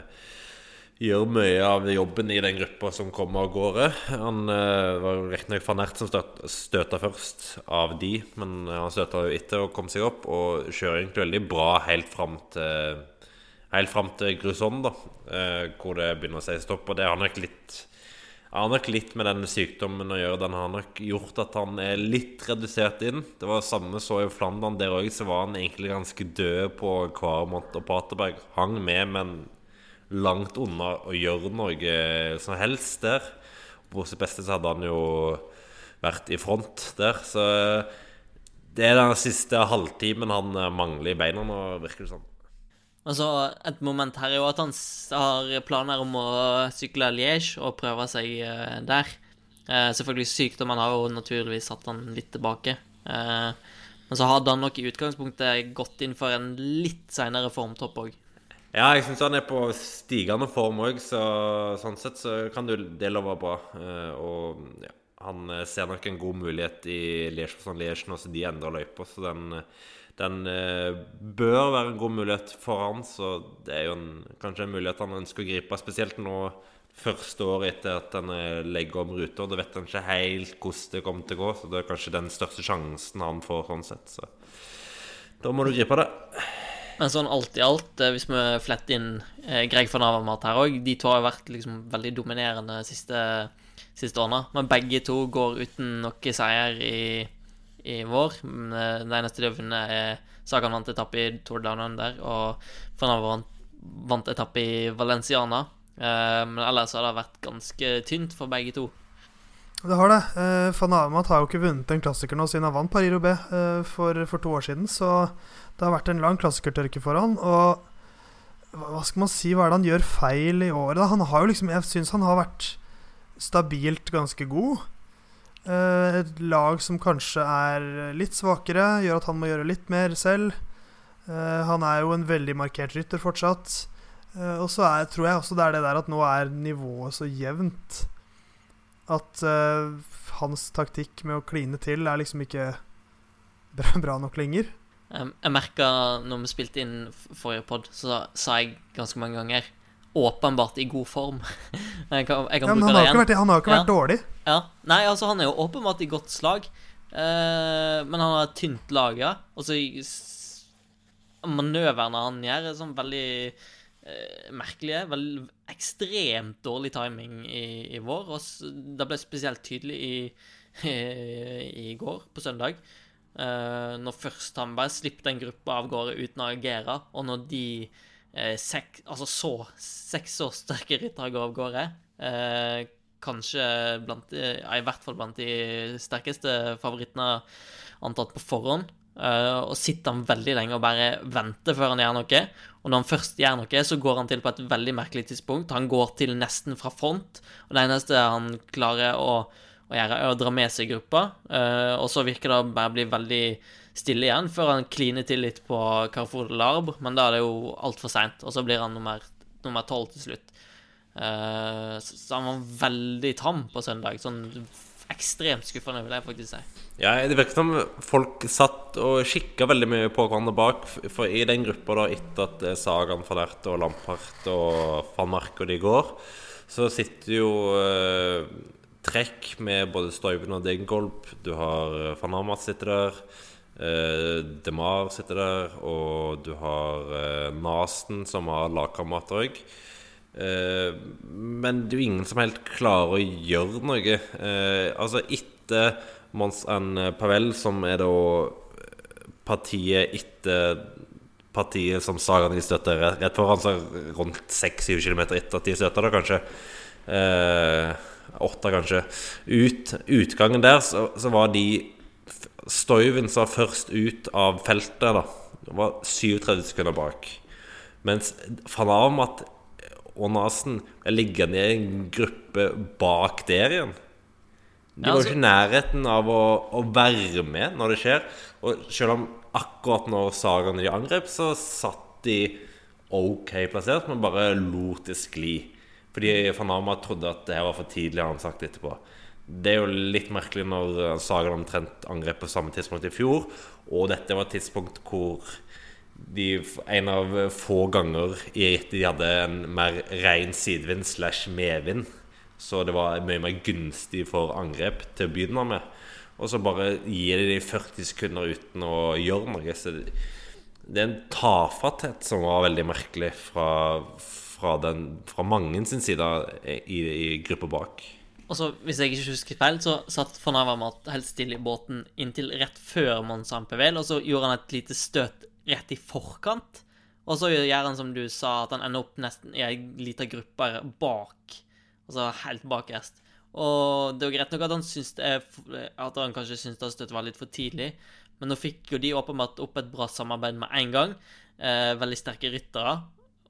gjør mye av jobben i den gruppa som kommer av gårde. Han uh, var riktignok van Ert som støta først av de, men han støta jo etter og kom seg opp, og kjører egentlig veldig bra helt fram til Helt fram til Gruson, da, uh, hvor det begynner å si stopp. Og det er han nok litt har nok litt med den sykdommen å gjøre. Den har nok gjort at han er litt redusert inn. Det var samme så i Flandern. Der òg så var han egentlig ganske død på Kvaremont og Paterberg. Hang med, men langt unna å gjøre noe som helst der. På sitt beste så hadde han jo vært i front der. Så det er den siste halvtimen han mangler i beina nå, virker det som. Sånn. Altså, Et moment her er jo at han har planer om å sykle Liège og prøve seg eh, der. Eh, selvfølgelig Sykdommen har jo naturligvis satt han litt tilbake. Eh, men så hadde han nok i utgangspunktet gått inn for en litt seinere formtopp òg. Ja, jeg syns han er på stigende form òg, så sånn sett så kan det love bra. Eh, og ja, han ser nok en god mulighet i Liège, sånn Liège nå som de endrer løypa, så den den eh, bør være en god mulighet for han. Så det er jo en, kanskje en mulighet han ønsker å gripe, spesielt nå første året etter at han eh, legger om ruter. Da vet han ikke helt hvordan det kommer til å gå, så det er kanskje den største sjansen han får sånn sett. Så da må du gripe det. Men sånn alt i alt, eh, hvis vi fletter inn eh, Greg van Avermaet her òg De to har vært liksom veldig dominerende siste, siste årene. Men begge to går uten noe seier i i vår. Det eneste de har vunnet, er Sagan vant etappe i Tour Down Under, og Fernando vant, vant etappe i Valenciana. Eh, men ellers har det vært ganske tynt for begge to. Det har det. Eh, Van Avermaet har jo ikke vunnet en klassiker nå siden han vant Paris-Roubais eh, for, for, to år siden, så det har vært en lang klassikertørke for han. Og hva skal man si, hva er det han gjør feil i året? Han har jo liksom, Jeg syns han har vært stabilt ganske god. Eh, et lag som kanskje er litt svakere, gjør at han må gjøre litt mer selv. Eh, han er jo en veldig markert rytter fortsatt. Eh, og så tror jeg også det er det der at nå er nivået så jevnt At hans taktikk med å kline til er liksom ikke bra, nok lenger. Jeg merka når vi spilte inn forrige pod, så sa jeg ganske mange ganger 'åpenbart i god form'. jeg kan, jeg kan Ja, bruke han har det jo ikke igjen. vært, han har jo ikke Ja. vært dårlig. Nei, altså, han er jo åpenbart i godt slag, eh, men han har tynt lag, ja. Og så i Manøvrene han gjør, er sånn veldig eh, merkelige. Vel, ekstremt dårlig timing i, i vår. Og det ble spesielt tydelig i, i går, på søndag. Uh, når først han bare slipper den gruppa av gårde uten å agere, og når de eh, sek, altså så seks år sterke ryttere går av gårde eh, Kanskje blant ja, i hvert fall blant de sterkeste favorittene antatt på forhånd. Uh, og sitter han veldig lenge og bare venter før han gjør noe. Og når han først gjør noe, så går han til på et veldig merkelig tidspunkt. Han går til nesten fra front, og det eneste han klarer å å gjøre, er å dra med seg gruppa. Uh, og så virker det å bare bli veldig stille igjen, før han kliner til litt på Carrefour de Larbre, men da er det jo altfor seint, og så blir han nummer nummer tolv til slutt. Eh, så, han var veldig tam på søndag. Sånn ekstremt skuffende, vil jeg faktisk si. Ja, Det virket som folk satt og kikka veldig mye på hverandre bak. For i den gruppa, da, etter at Sagaen Sagan, van og Lampart og van Mark og de går, så sitter jo eh, trekk med både Stoiben og Degenkolb. Du har eh, van Amat sitter der. Eh, Demar sitter der. Og du har uh, Nasen, som har lagkamerat òg. Uh, men det er jo ingen som helt klarer å gjøre noe. Eh, altså etter Mons and Pavel, som er da partiet etter partiet som Sagan de støtter rett rett foran, så rundt 6-7 km etter at de støtter det, kanskje. Eh, åtte, kanskje. Ut, utgangen der, så, så var de Stoiven sa først ut av feltet, da. Det var 37 sekunder bak. Mens van Amat og Nasen er liggende i en gruppe bak der igjen. De Ja, var jo altså- ikke i nærheten av å, å være med når det skjer. Og selv om akkurat når sagaene de angrep, så satt de ok plassert, men bare lot det skli. Fordi van Amat trodde at det her var for tidlig, har han sagt etterpå. Det er jo litt merkelig når Sagan omtrent angrep på samme tidspunkt i fjor, og dette var et tidspunkt hvor de en av få ganger i rittet de hadde en mer ren sidevind slash medvind. Så det var mye mer gunstig for angrep til å begynne med. Og så bare gir de de 40 sekunder uten å gjøre noe. Så det, det er en tafatthet som var veldig merkelig fra, fra, den, fra mange sin side i, i gruppa bak. Og så, hvis jeg ikke husker feil, så satt van Avermaet helt stille i båten inntil rett før Mons Ampevel, og så gjorde han et lite støt rett i forkant. Og så gjør han som du sa, at han ender opp nesten i ei lita gruppe bak. Altså helt bakerst. Og det er jo greit nok at han syns er At han kanskje syns det støtet var litt for tidlig, men nå fikk jo de åpenbart opp et bra samarbeid med en gang. Eh, veldig sterke ryttere.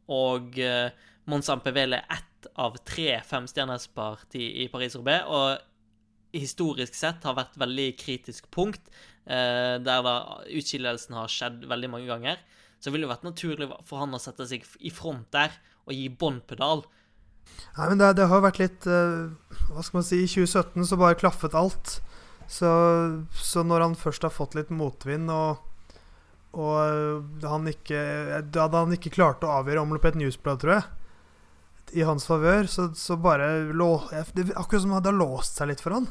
Og eh, Mons Ampevel er ett av tre femstjernerspart i, Paris-Roubais, og historisk sett har vært veldig kritisk punkt, eh, der da utskillelsen har skjedd veldig mange ganger. Så ville det vært naturlig for han å sette seg i front der og gi bånn. Nei, men det, det har vært litt eh, Hva skal man si I 2017 så bare klaffet alt. Så, så når han først har fått litt motvind, og, og eh, han ikke Da han ikke klart å avgjøre omløpet et newsblad, tror jeg, i hans favør, så, så bare lå, det, Akkurat som om det har låst seg litt for han.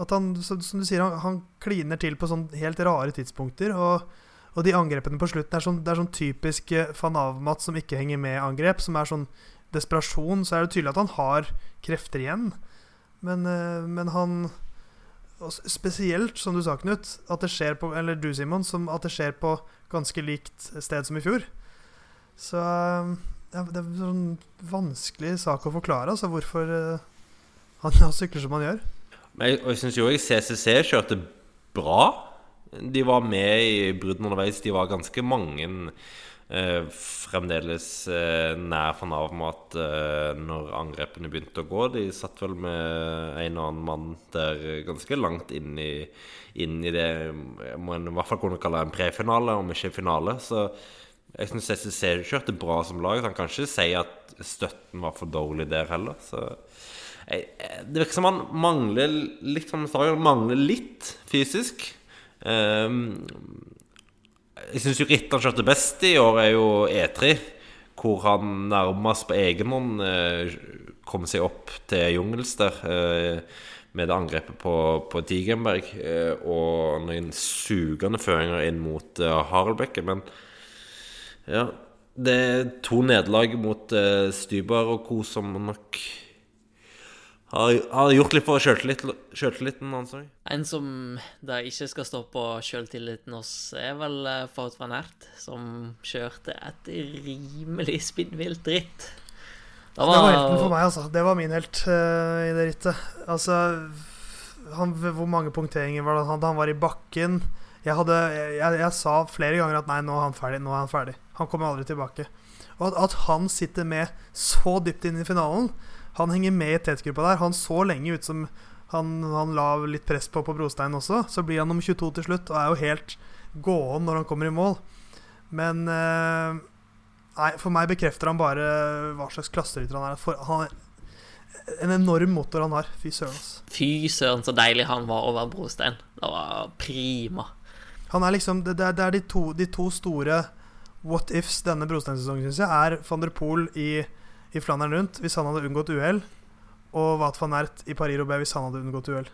At han, så, som du sier, han, han kliner til på sånn helt rare tidspunkter. Og, og de angrepene på slutten er sånn, det er sånn typisk Fanavmat Avmat som ikke henger med-angrep. Som er sånn desperasjon. Så er det tydelig at han har krefter igjen. Men, eh, men han Spesielt, som du sa, Knut, at det skjer på Eller du, Simon, at det skjer på ganske likt sted som i fjor. Så ja, det er en sånn vanskelig sak å forklare, altså hvorfor eh, han, sykler som han gjør. Men jeg, og jeg syns jo òg CCC kjørte bra. De var med i bruddene underveis. De var ganske mange eh, fremdeles eh, nær van Avermaet eh, når angrepene begynte å gå. De satt vel med en og annen mann der ganske langt inn i, inn i det man i hvert fall kunne kalle en prefinale, om ikke finale. Så jeg syns SSC kjørte bra som lag. Han kan ikke si at støtten var for dårlig der heller. Så Det virker som han mangler litt som han mangler litt fysisk. Um, jeg syns jo rittet han kjørte best i år, er jo E3. Hvor han nærmest på egen hånd eh, kom seg opp til Jungelster eh, med det angrepet på, på Tigenberg. Eh, og noen sugende føringer inn mot eh, Haraldbekken. Men ja, det er to nederlag mot uh, Stybar og co. som nok har, har gjort litt for sjøltilliten hans òg. En som da ikke skal stå på sjøltilliten hos, er vel uh, Fout van Ert, som kjørte et rimelig spinnvilt ritt. Det var, det var helten for meg, altså. Det var min helt uh, i det rittet. Altså han, Hvor mange punkteringer var det han hadde? Han var i bakken. Jeg, hadde, jeg, jeg, jeg, sa flere ganger at nei, nå er han ferdig. Nå er han ferdig. Han kommer aldri tilbake. Og at, at han sitter med så dypt inn i finalen han henger med i tetgruppa der. Han så lenge ut som han, han, la litt press på på Brostein også. Så blir han om 22 til slutt og er jo helt gåen når han kommer i mål. Men eh, Nei, for meg bekrefter han bare hva slags klasserytter han er. For han er en enorm motor han har. Fy søren. Fy søren, så deilig han var over brostein. Det var prima. Han er liksom Det, det er de to, de to store what ifs denne brosteinsesongen, syns jeg, er van der Poel i i Flandern rundt hvis han hadde unngått uhell, og Wat van Ert i Paris-Roubais hvis han hadde unngått uhell.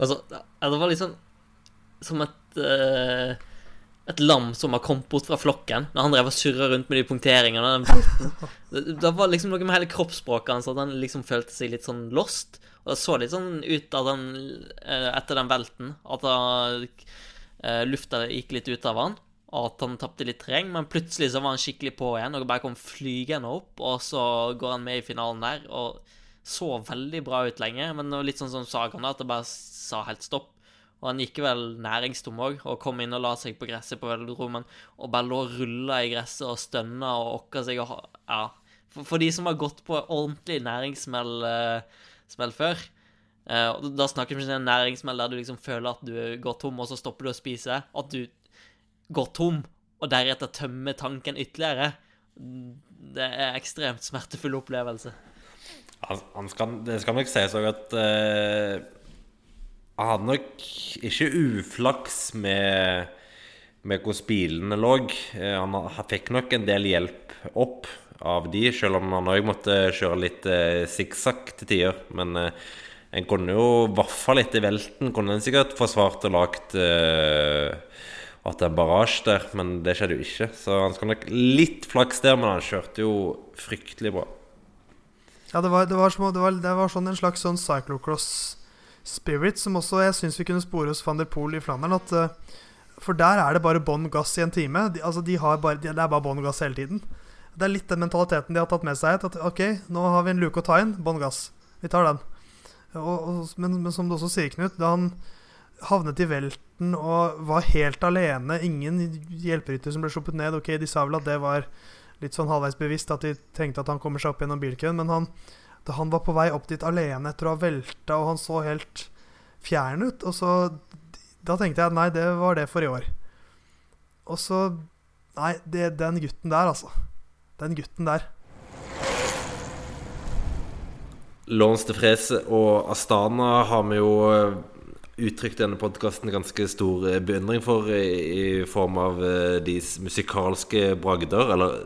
Altså, det var liksom som et uh, et lam som har kommet bort fra flokken når han drev og surra rundt med de punkteringene. Det var liksom noe med hele kroppsspråket hans at han liksom følte seg litt sånn lost. Og det så litt sånn ut av han, eh, etter den velten, at da, uh, lufta gikk litt ut av han at han tapte litt terreng, men plutselig så var han skikkelig på igjen og bare kom flygende opp, og så går han med i finalen der og så veldig bra ut lenge, men det var litt sånn som Sagan, at det bare sa helt stopp. Og han gikk vel næringstom òg, og kom inn og la seg på gresset på velodromen og bare lå og rulla i gresset og stønna og okka seg og Ja. For, for, de som har gått på ordentlig næringssmell uh, før uh, Da snakker vi om en næringssmell der du liksom føler at du går tom, og så stopper du å spise. At du går tom, og deretter tømmer tanken ytterligere. Det er ekstremt smertefull opplevelse. Han skal, det skal nok sies òg at uh, Han hadde nok ikke uflaks med, med hvordan bilene lå. Uh, han, fikk nok en del hjelp opp av de, selv om han òg måtte kjøre litt uh, sikksakk til tider. Men uh, en kunne jo, i hvert fall etter velten, kunne en sikkert forsvart og lagt uh, at det er barrasje der, men det skjedde jo ikke. Så han skal nok litt flaks der, men han kjørte jo fryktelig bra. Ja, det var, det var, det var, det var sånn en slags sånn cyclocross spirit som også jeg syns vi kunne spore hos van der Poel i Flandern. At, uh, for der er det bare bånn gass i en time. De, altså de bare, de, det er bare bånn gass hele tiden. Det er litt den mentaliteten de har tatt med seg. At ok, nå har vi en luke å ta inn. Bånn gass. Vi tar den. Og, og, men, men, som du også sier, Knut, da han havnet i velten og var helt alene. Ingen hjelperytter som ble sluppet ned. Ok, De sa vel at det var litt sånn halvveis bevisst, at de tenkte at han kommer seg opp gjennom bilkøen. Men han, han var på vei opp dit alene etter å ha velta, og han så helt fjern ut Og så Da tenkte jeg at nei, det var det for i år. Og så Nei, det, den gutten der, altså. Den gutten der. Lawrence de Frese og Astana har vi jo uttrykt denne podkasten ganske stor eh, beundring for i, i form av uh, de musikalske bragder, eller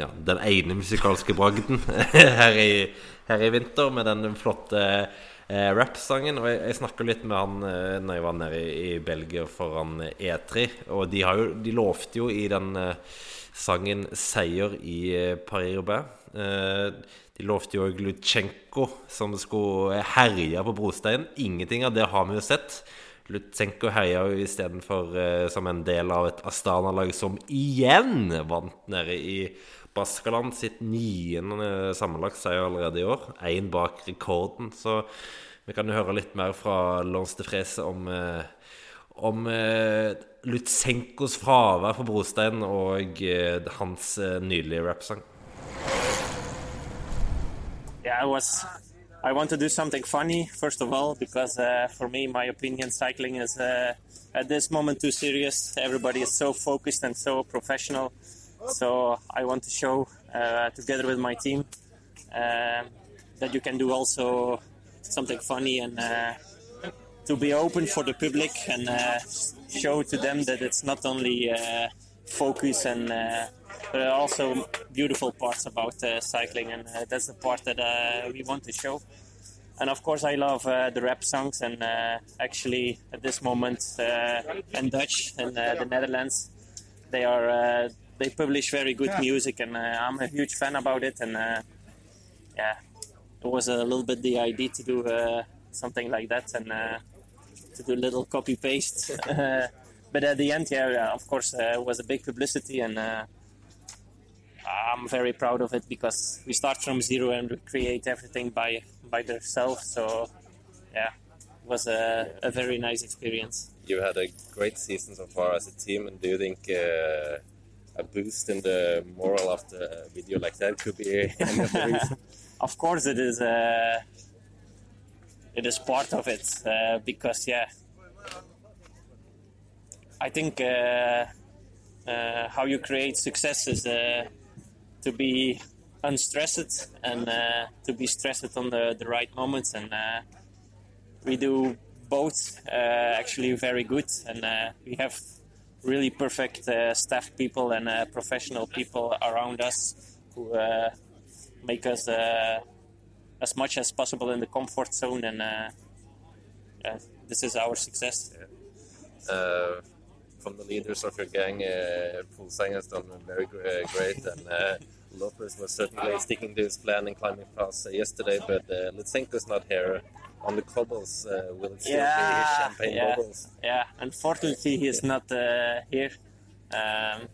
ja, den ene musikalske bragden her, i, her i vinter, med den flotte uh, rappsangen. Og jeg, jeg snakka litt med han uh, når jeg var nede i, i Belgia foran E3, og de, jo, de lovte jo i den uh, sangen 'Seier i Paris-Roubais'. De lovte jo Lutsjenko som skulle herje på brosteinen. Ingenting av det har vi jo sett. Lutsenko herja jo istedenfor eh, som en del av et Astana-lag som igjen vant nede i Baskaland sitt niende sammenlagt seier allerede i år. Én bak rekorden. Så vi kan jo høre litt mer fra Lons de Frese om, eh, om eh, Lutsenkos fravær på brosteinen og eh, hans nydelige rappsang. Yeah, I was. I want to do something funny first of all because uh, for me, my opinion, cycling is uh, at this moment too serious. Everybody is so focused and so professional. So I want to show uh, together with my team um, that you can do also something funny and uh, to be open for the public and uh, show to them that it's not only uh, focus and uh, there are also beautiful parts about uh, cycling and uh, that's the part that uh, we want to show. And of course I love uh, the rap songs and uh, actually at this moment uh, and Dutch and uh, the Netherlands they are uh, they publish very good music and uh, I'm a huge fan about it and uh, yeah it was a little bit the idea to do uh, something like that and uh, to do a little copy paste uh, but at the end yeah, yeah of course uh, it was a big publicity and uh, I'm very proud of it because we start from zero and we create everything by by themselves. So yeah it was a, a very nice experience. You had a great season so far as a team, and do you think uh, a boost in the moral after a video like that could be of of course it is uh, it is part of it uh, because yeah I think uh, uh, how you create success is uh, to be unstressed and uh, to be stressed on the, the right moments. And uh, we do both uh, actually very good. And uh, we have really perfect uh, staff people and uh, professional people around us who make us as much as possible in the comfort zone. And yeah, this is our success. Uh, from the leaders of your gang, uh, Fulsang has done very uh, great, and uh, Lopez was certainly sticking to his plan and climbing past uh, yesterday, but uh, Litsenko's not here on the cobbles. Uh, will it still be champagne yeah, bubbles? yeah. Unfortunately, he is not uh, here, um,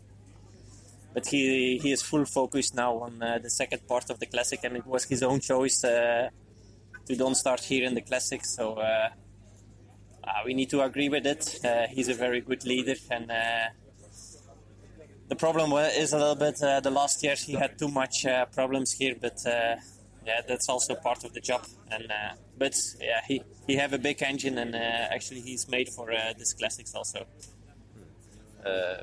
but he he is full focus now on uh, the second part of the classic, and it was his own choice uh, to don't start here in the classic. So uh, we need to agree with it. Uh, he's a very good leader, and uh, the problem is a little bit uh, the last years he had too much uh, problems here, but. Uh, yeah, that's also part of the job. And uh, but yeah, he he have a big engine, and uh, actually he's made for uh, this classics also. Uh,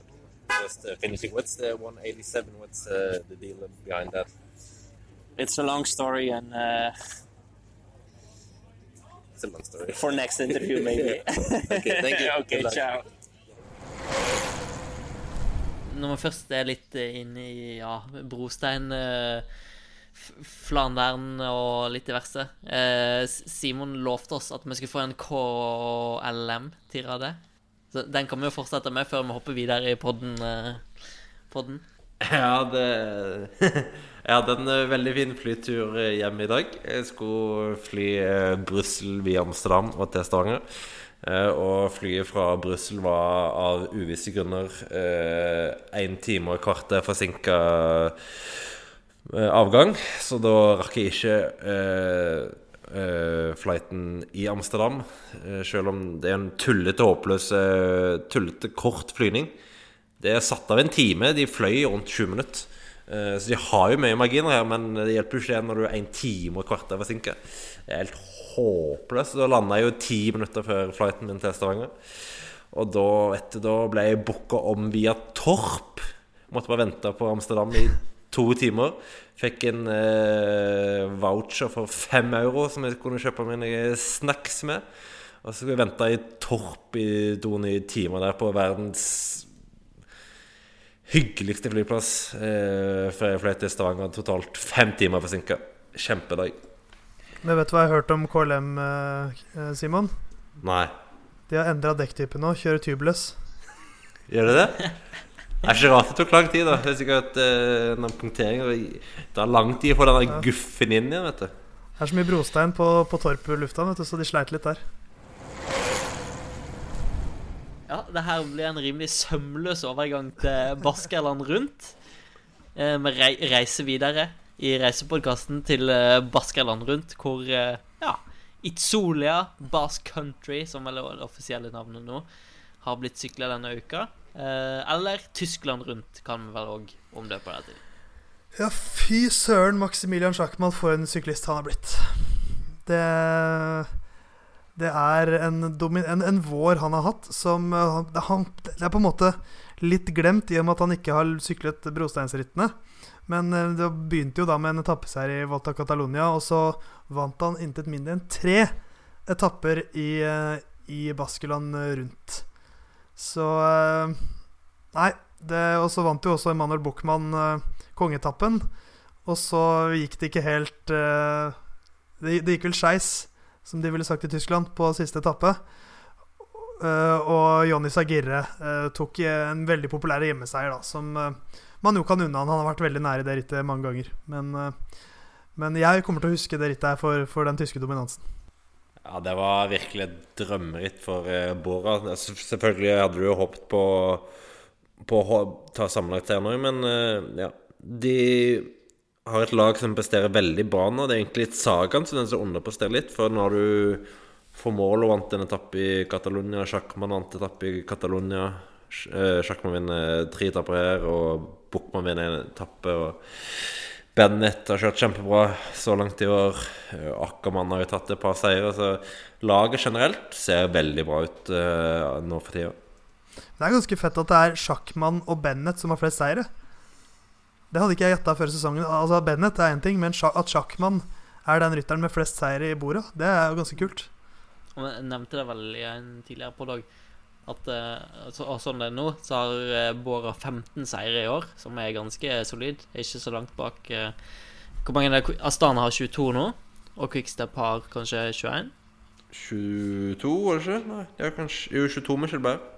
just uh, finishing, what's the 187? What's uh, the deal behind that? It's a long story, and uh, It's a long story. for next interview maybe. Okay, thank you. okay, Good luck. ciao. Når vi først er litt inne i ja, brostein, eh, Flandern og litt diverse eh, Simon lovte oss at vi skulle få en KLM-tirade. Så den kan vi jo fortsette med før vi hopper videre i podden. Eh, podden. Ja, det Jeg hadde en eh, veldig fin flytur eh, hjem i dag. Jeg skulle fly eh, Brussel via Amsterdam og til Stavanger. Og flyet fra Brussel var av uvisse grunner én time og et kvarter forsinka avgang. Så da rakk jeg ikke eh, flighten i Amsterdam. eh, selv om det er en tullete, håpløs, eh, tullete kort flyvning. Det er satt av en time. De fløy rundt 20 minutter. Eh, Så de har jo mye marginer her, men det hjelper jo ikke når du er en time og et kvarter forsinka. Det er helt håpløst. Da landa jeg jo ti minutter før flighten min til Stavanger. Og da, du, da ble jeg booka om via Torp. Måtte bare vente på Amsterdam i to timer. Fikk en eh, voucher for fem euro som jeg kunne kjøpe mine snacks med. Og så skulle jeg vente i Torp i nye timer der på verdens hyggeligste flyplass eh, før jeg fløy til Stavanger. Totalt fem timer forsinka. Kjempedag. Men vet du hva jeg har hørt om KLM, eh, Simon? Nei. De har endra dekktype nå. Kjører tubeless. Gjør de det? Det er ikke rart det tok lang tid. da Det er sikkert eh, den punkteringen Det er lang tid å få den guffen inn igjen. vet du Det er så mye brostein på, på Torp lufthavn, vet du, så de sleit litt der. Ja, det her blir en rimelig sømløs overgang til Baskerland rundt. Eh, Vi rei reiser videre i reisepodkasten til eh, Baskerland rundt, hvor eh, ja, Itzolia Basque Country, som vel er det offisielle navnet nå, har blitt sykla denne uka. Eller Tyskland rundt, kan vi vel òg omdøpe det til. Ja, fy søren, Maximilian Schackmann, for en syklist han har blitt. Det Det er en, en, en vår han har hatt, som eh, han, det- er på en måte litt glemt i og med at han ikke har syklet brosteinsrittene. Men eh, det begynte jo da med en etappeseier i Volta Catalonia, og så vant han intet mindre enn tre etapper i, eh, i Baskeland rundt. Så Nei. Og så vant jo også Emanuel Buchmann kongeetappen. Og så gikk det ikke helt det, det, gikk vel skeis, som de ville sagt i Tyskland, på siste etappe. Uh, og Jonny Sagirre uh, tok en veldig populær hjemmeseier, da, som man jo kan unna han. Han har vært veldig nær i det rittet mange ganger. Men, men jeg kommer til å huske det rittet her for, for, den tyske dominansen. Ja, det var virkelig et drømmeritt for Bora. Selvfølgelig hadde du jo håpet på, på å ta sammenlagt her nå, men ja. De har et lag som presterer veldig bra nå. Det er egentlig litt Sagaen som den som underpresterer litt. For når du får mål og vant en etappe i Catalonia, Sjakkmann vant en etappe i Catalonia eh, Sjakkmann vinner tre etapper her, og Buchmann vinner en etappe. og Bennett har kjørt kjempebra så langt i år. Eh, Ackermann har jo tatt et par seire. Så laget generelt ser veldig bra ut uh, nå for tida. Det er ganske fett at det er Sjakkmann og Bennett som har flest seire. Det hadde ikke jeg gjetta før sesongen. Altså Bennett er én ting, men at Sjakkmann er den rytteren med flest seire i bordet, det er jo ganske kult. Jeg nevnte det vel i en tidligere poddag at uh, så, sånn det er nå, så har Båra 15 seire i år, som er ganske solid. Ikke så langt bak uh, Hvor mange er det? Astana har 22 nå, og Quickstep har kanskje 21? 22, var det ikke? Nei, ja, kanskje Jo, 22 med Skjelberg.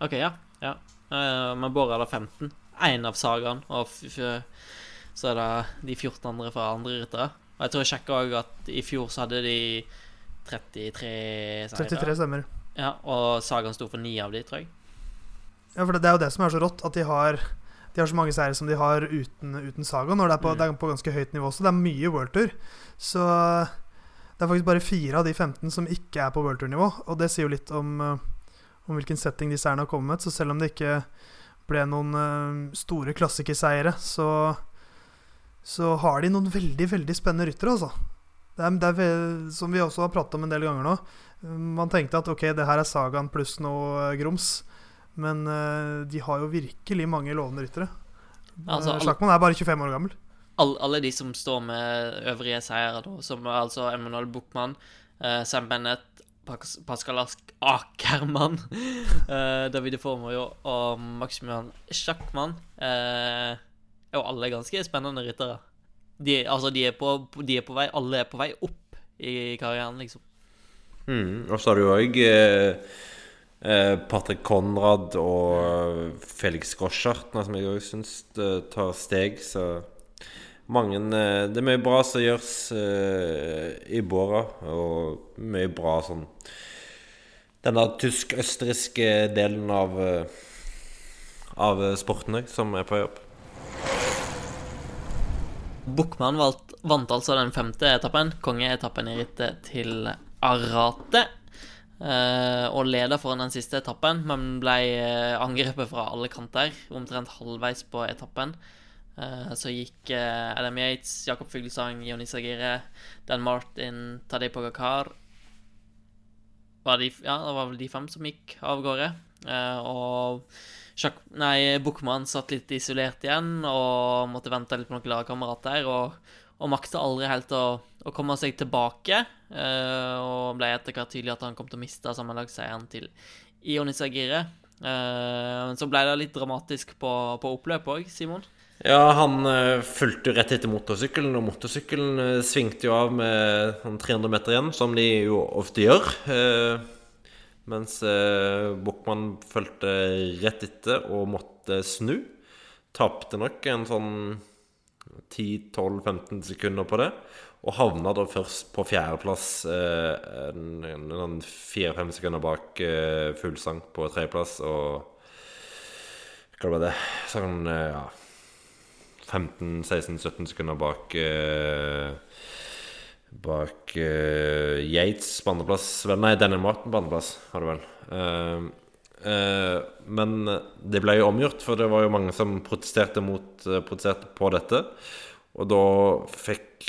OK, ja. ja. Men Bora har 15 én av sagaene, og så er det de 14 andre fra andre ryttere. Og jeg tror jeg sjekka òg at i fjor så hadde de 33 seire. 33 stemmer. Ja, og sagaen sto for ni av de, tror jeg. Ja, for det, det er jo det som er så rått, at de har de har så mange seire som de har uten, uten Saga. Når det er, på, mm. det er på ganske høyt nivå også. Det er mye worldtur. Så det er faktisk bare fire av de 15 som ikke er på worldtur-nivå. Og det sier jo litt om, om hvilken setting de seirene har kommet med. Så selv om det ikke ble noen uh, store klassikerseiere, så, så har de noen veldig, veldig spennende ryttere, altså. Det er, det er, som vi også har pratet om en del ganger nå. Man tenkte at ok, det her er sagaen pluss noe uh, grums. Men uh, de har jo virkelig mange lovende ryttere. Altså, Sjakman er bare 25 år gammel. Alle, alle de som står med øvrige seire, som altså Emmanuel Buchmann, Sam Bennett, Pascal Akermann, uh, Davide Formoy og Maximian Schackmann. uh, er jo alle ganske spennende ryttere. De, altså, de er, på, de er, på, vei Alle er på vei opp i karrieren, liksom. Mm, og så har du òg eh, eh, Patrick Konrad og Felix Groschartner, som jeg òg syns eh, tar steg, så mange eh, Det er mye bra som gjøres uh, i Båra, og mye bra sånn Denne tysk-østerrikske delen av, uh, av sporten som er på jobb. Buchmann vant, altså den femte etappen, kongeetappen i rittet til Arate. Og leder foran den siste etappen, men ble angrepet fra alle kanter omtrent halvveis på etappen. Eh, så gikk eh, Adam Yates, Jakob Fuglesang, Jonis Agire, Dan Martin, Tadej Pogacar var de, Ja, det var vel de fem som gikk av gårde. Eh, og Sjakk, nei, Buchmann satt litt isolert igjen og måtte vente litt på noen lagkamerater. Og, og makta aldri helt å, å, komme seg tilbake. og ble etter hvert tydelig at han kom til å miste sammenlagsseieren til Ionis Agire. men så ble det litt dramatisk på, på oppløpet òg, Simon. Ja, han uh, fulgte rett etter motorsykkelen, og motorsykkelen uh, svingte jo av med sånn 300 meter igjen, som de jo ofte gjør. Uh, mens Buchmann fulgte rett etter og måtte snu. Tapte nok en sånn 10-12-15 sekunder på det. Og havna da først på fjerdeplass, uh, fire-fem sekunder bak uh, Fuglesang på tredjeplass. Og hva var det? Sånn, ja 15-16-17 sekunder bak uh, Bak uh, Yates på andreplass. Nei, Daniel Martin på andreplass, var det vel. Uh, men det ble jo omgjort, for det var jo mange som protesterte, mot, protesterte på dette. Og da fikk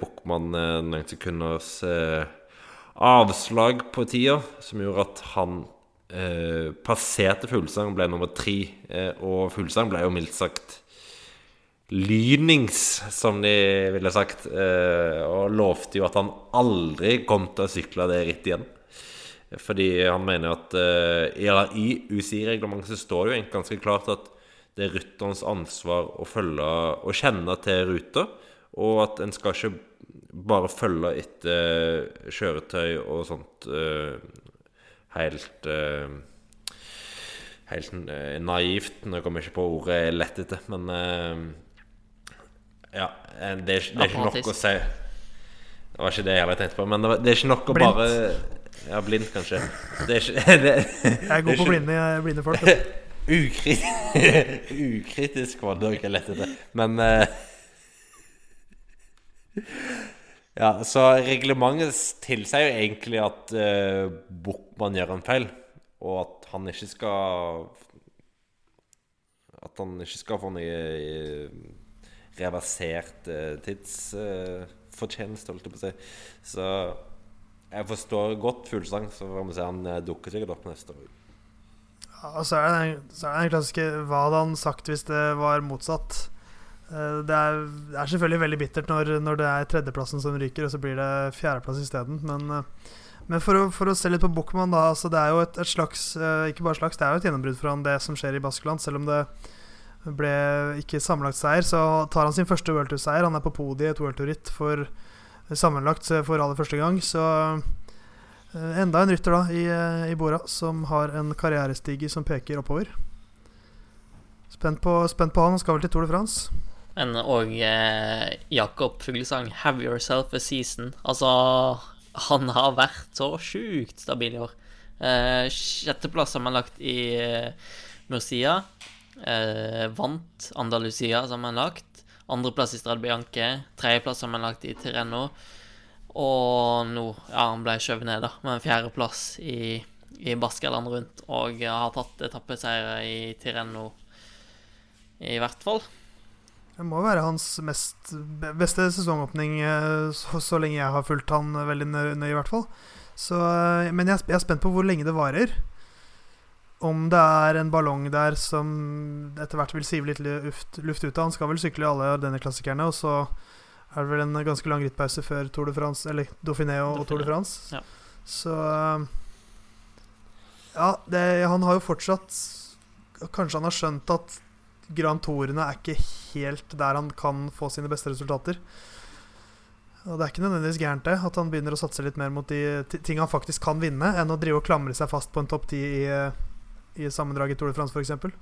Buchmann noen sekunders avslag på tida, som gjorde at han eh, passerte Fuglesang, ble nummer tre. Og Fuglesang ble jo mildt sagt lynings, som de ville sagt. Eh, og lovte jo at han aldri kom til å sykle det rittet igjen. Fordi han mener at eh, i UCI-reglementet så står det jo egentlig ganske klart at det er rytterens ansvar å følge og kjenne til ruta, og at en skal ikke bare følge etter kjøretøy og sånt helt Helt naivt. Nå kommer jeg ikke på ordet jeg lette etter, men Ja, det er, det er ikke nok å si Det var ikke det jeg hadde tenkt på, men det, er ikke nok å bare Ja, blind, kanskje. Det er ikke det, Jeg er god på blinde, blinde folk. Ukritisk, ukritisk var det ikke lett etter. Men ja, så reglementet tilsier jo egentlig at uh, Buchmann gjør en feil, og at han ikke skal At han ikke skal få noe reversert uh, tidsfortjeneste, holdt jeg på å si. Så jeg forstår godt Fuglesang, så får vi se han dukker sikkert opp neste år. Ja, så er det den, så er det den klassiske Hva hadde han sagt hvis det var motsatt? Eh, det er, det er, selvfølgelig veldig bittert når, når, det er tredjeplassen som ryker, og så blir det fjerdeplass isteden. Men, eh, men for, å, for å se litt på Buchmann, da. Altså det er jo et, et, slags eh, Ikke bare slags, det er jo et gjennombrudd for han, det som skjer i Baskeland. Selv om det ble ikke sammenlagt seier, så tar han sin første World Tour-seier. Han er på podiet i et worldtour-ritt for sammenlagt for aller første gang. Så enda en rytter da i, i Bora som har en karrierestige som peker oppover. Spent på, spent på han. Han skal vel til Tour de France. Men òg eh, Jakob Fuglesang, 'Have yourself a season'. Altså, han har vært så sjukt stabil i år. Eh, Sjetteplass sammenlagt i eh, Murcia. Eh, vant Andalusia sammenlagt. Andreplass i Strade Bianche. Tredjeplass sammenlagt i Tireno. Og nå Ja, han ble skjøvet ned, da, med en fjerdeplass i, i Baskeland rundt. Og har tatt etappeseiere i Tireno, i hvert fall. Det må være hans mest beste sesongåpning eh, så, så, lenge jeg har fulgt han veldig nøye, i hvert fall. Så, eh, men jeg, jeg, er spent på hvor lenge det varer. Om det er en ballong der som etter hvert vil sive litt luft, luft ut av. Han skal vel sykle i alle denne klassikerne, og så er det vel en ganske lang rittpause før Tour de France, eller Dauphiné og, Tour de France. Ja. Så eh, Ja, det, han har jo fortsatt Kanskje han har skjønt at Grand Tourene er ikke helt der han kan få sine beste resultater. Og Det er ikke nødvendigvis gærent det at han begynner å satse litt mer mot de ting han faktisk kan vinne, enn å drive og klamre seg fast på en topp ti i, i sammendraget Tour de France f.eks.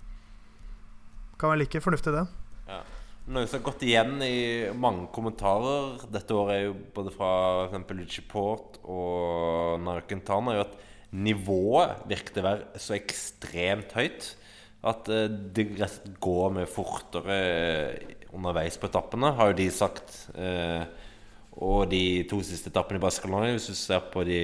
Kan være like fornuftig, det. Ja. Noe som har gått igjen i mange kommentarer dette året, er jo både fra f.eks. Port og Narkentana, er jo at nivået virket å være så ekstremt høyt. At uh, det går mye fortere eh, underveis på etappene, har jo de sagt. Uh, og de to siste etappene i Barcelona, hvis du ser på de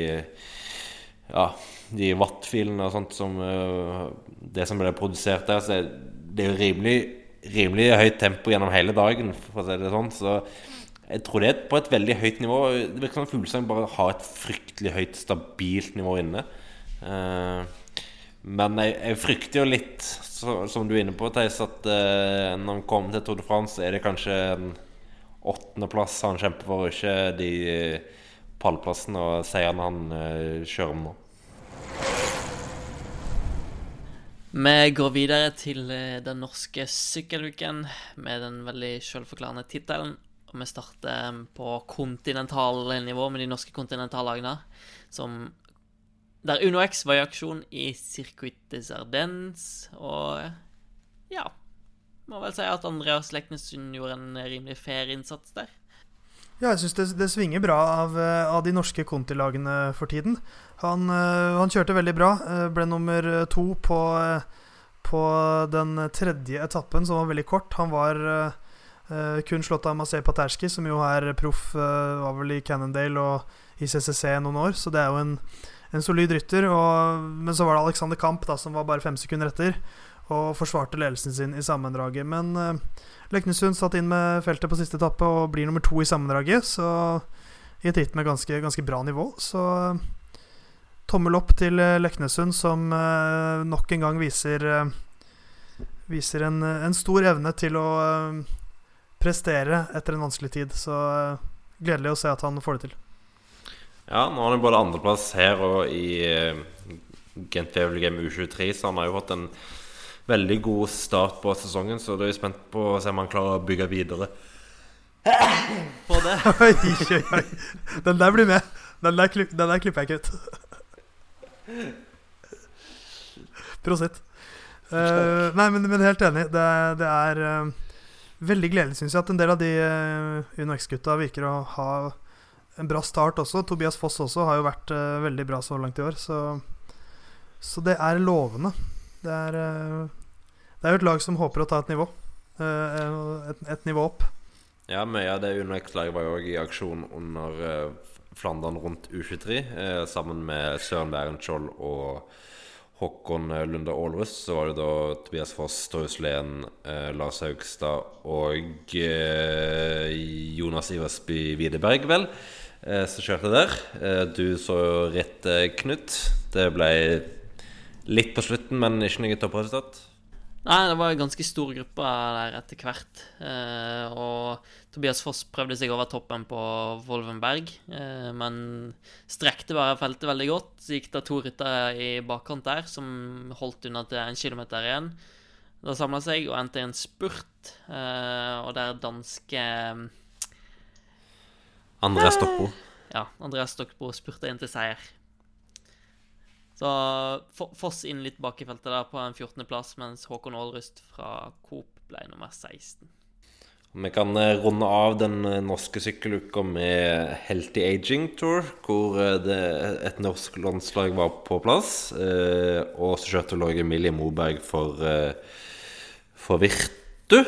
ja, de wattfilene og sånt som uh, Det som ble produsert der, så er det jo rimelig, rimelig høyt tempo gjennom hele dagen, for å si det sånn. Så jeg tror det er på et veldig høyt nivå. Det virker som Fuglesang bare har et fryktelig høyt, stabilt nivå inne. Uh, men jeg, jeg, frykter jo litt, så, som du er inne på, Theis, at uh, når han kommer til Tour de France, er det kanskje en åttendeplass han kjemper for, ikke de pallplassene og seierne han kjører om nå. Vi går videre til eh, den norske sykkeluken med den veldig selvforklarende tittelen. Og vi starter på kontinentalnivå med de norske kontinentallagene, som der Uno X var i aksjon i Circuit des Ardennes, og ja Må vel si at Andreas Leknessund gjorde en rimelig fair innsats der. Ja, jeg syns det, det, svinger bra av, av de norske Conti-lagene for tiden. Han, eh, han, kjørte veldig bra. Eh, ble nummer to på, på den tredje etappen, som var veldig kort. Han var uh, kun slått av Masej Paterski, som jo er proff, uh, var vel i Cannondale og i CCC noen år, så det er jo en en solid rytter. Og, men så var det Alexander Kamp da, som var bare fem sekunder etter og forsvarte ledelsen sin i sammendraget. Men uh, Leknesund satt inn med feltet på siste etappe og blir nummer to i sammendraget. Så i et ritt med ganske, ganske bra nivå. Så tommel opp til eh, Leknesund, som eh, nok en gang viser eh, Viser en, en, stor evne til å prestere etter en vanskelig tid. Så gledelig å se at han får det til. Ja, nå har han både andreplass her og i Gent Wevel Game U23, så han har jo fått en veldig god start på sesongen. Så da er jeg spent på å se om han klarer å bygge videre på det. Den der blir med. Den der, klipp, den der klipper jeg ikke ut. Prosit. Uh, nei, men, men, helt enig. Det, det er uh, veldig gledelig, syns jeg, at en del av de uh, UnoX-gutta virker å ha en bra start også. Tobias Foss også har jo vært uh, veldig bra så langt i år. Så, så det er lovende. Det er, det er jo et lag som håper å ta et nivå. Et, et, nivå opp. Ja, mye av det UnoX-laget var jo òg i aksjon under Flandern rundt U23 eh, sammen med Søren Bærenskjold og Håkon Lunde Aalrus. Så var det da Tobias Foss, Torjus Lehn, eh, Lars Haugstad og eh, Jonas Iversby Widerberg, vel, som kjørte der. Du så rett, Knut. Det ble litt på slutten, men ikke noe toppresultat. Nei, det var en ganske stor gruppe der etter hvert. Eh, og Tobias Foss prøvde seg over toppen på Wolvenberg, eh, men strekte bare feltet veldig godt. Så gikk det to ryttere i bakkant der som holdt unna til en kilometer igjen. Det samla seg og endte i en spurt, eh, og der danske Andreas Stokbo. Ja, Andreas Stokbo spurte inn til seier. Så Foss inn litt bak i feltet der på en 14.-plass, mens Håkon Aalrust fra Coop ble nummer 16. Vi kan eh, runde av den eh, norske sykkeluka med Healthy Aging Tour, hvor eh, et norsk landslag var på plass. Og så kjørte Lorge Emilie Moberg for, for Virtu.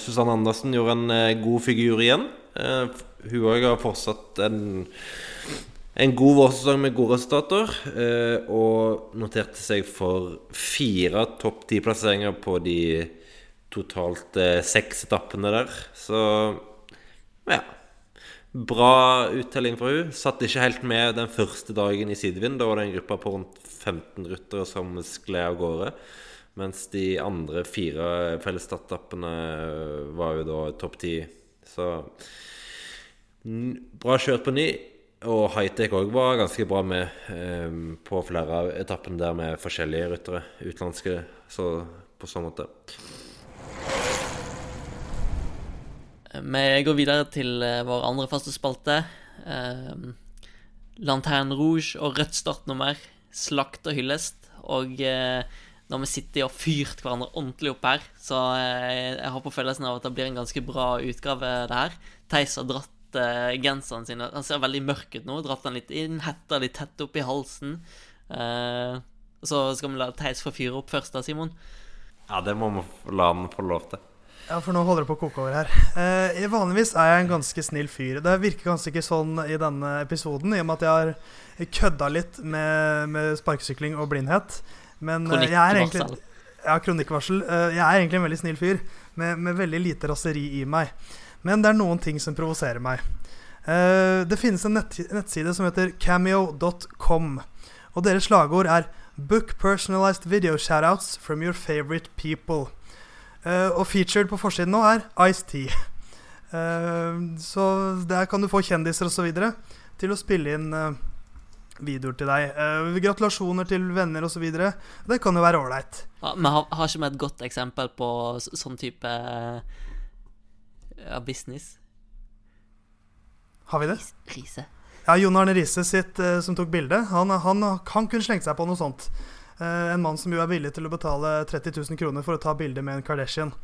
Susanne Andersen gjorde en god figur igjen. Hun òg har fortsatt en en god vårsesong med gode resultater, eh, og noterte seg for fire topp ti-plasseringer på de totalt eh, seks etappene der. Så ja. Bra uttelling for hun Satt ikke helt med den første dagen i sidevind. Da var det en gruppe på rundt 15 ryttere som skled av gårde. Mens de andre fire fellesetappene var jo da topp ti. Så bra kjørt på ny. Og Hightech òg var ganske bra med eh, på flere av etappene der med forskjellige ryttere. Utenlandske, så på sånn måte. Vi går videre til eh, vår andre faste spalte. Eh, Lanterne Rouge og rødt startnummer. Slakt og hyllest. Og eh, når vi sitter og fyrt hverandre ordentlig opp her, så eh, jeg har på følelsen av at det blir en ganske bra utgave, det her. Theis har dratt uh, genseren sin. Han ser veldig mørk ut nå. Dratt den litt inn, hetta litt tett opp i halsen. Uh, så skal vi la Theis få fyre opp først, da, Simon? Ja, det må vi la han få lov til. Ja, for nå holder det på å koke over her. Eh, vanligvis er jeg en ganske snill fyr. Det virker kanskje ikke sånn i denne episoden, i og med at jeg har kødda litt med, med sparkesykling og blindhet. Men eh, jeg er egentlig Ja, kronikkvarsel. Eh, jeg er egentlig en veldig snill fyr med, med veldig lite raseri i meg. Men det er noen ting som provoserer meg. Uh, det finnes en nett nettside som heter cameo.com. Og deres slagord er 'Book personalized video shoutouts from your favorite people'. Uh, og featured på forsiden nå er Ice-T. Uh, så der kan du få kjendiser osv. til å spille inn videoer til deg. gratulasjoner til venner osv. Det kan jo være ålreit. Ja, men har, har ikke vi et godt eksempel på sånn type av business. Har vi det? Riise. Ja, Jon Arne Riise sitt uh, som tok bilde. Han, han, han, kunne slengt seg på noe sånt. Uh, en mann som jo er villig til å betale 30 000 kroner for å ta bilde med en Kardashian.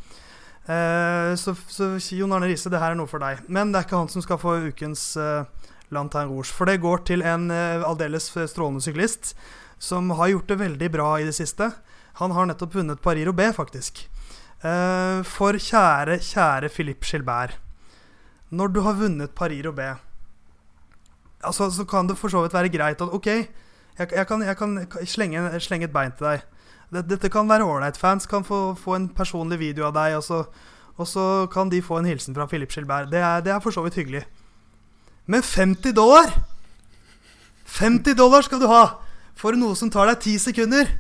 Uh, så, så, Jon Arne Riise, det her er noe for deg. Men det er ikke han som skal få ukens Lantern Rouge. For det går til en aldeles strålende syklist som har gjort det veldig bra i det siste. Han har nettopp vunnet Paris Roubais, faktisk. Uh, for kjære, kjære Philippe Gilbert. Når du har vunnet Paris-Roubais, altså, så kan det for så vidt være greit at OK, jeg, jeg, kan, jeg kan, slenge, slenge, et bein til deg. Dette kan være ålreit. Fans kan få, få, en personlig video av deg, og så, og så, kan de få en hilsen fra Philippe Gilbert. Det er, det er for så vidt hyggelig. Men 50 dollar! 50 dollar skal du ha for noe som tar deg 10 sekunder.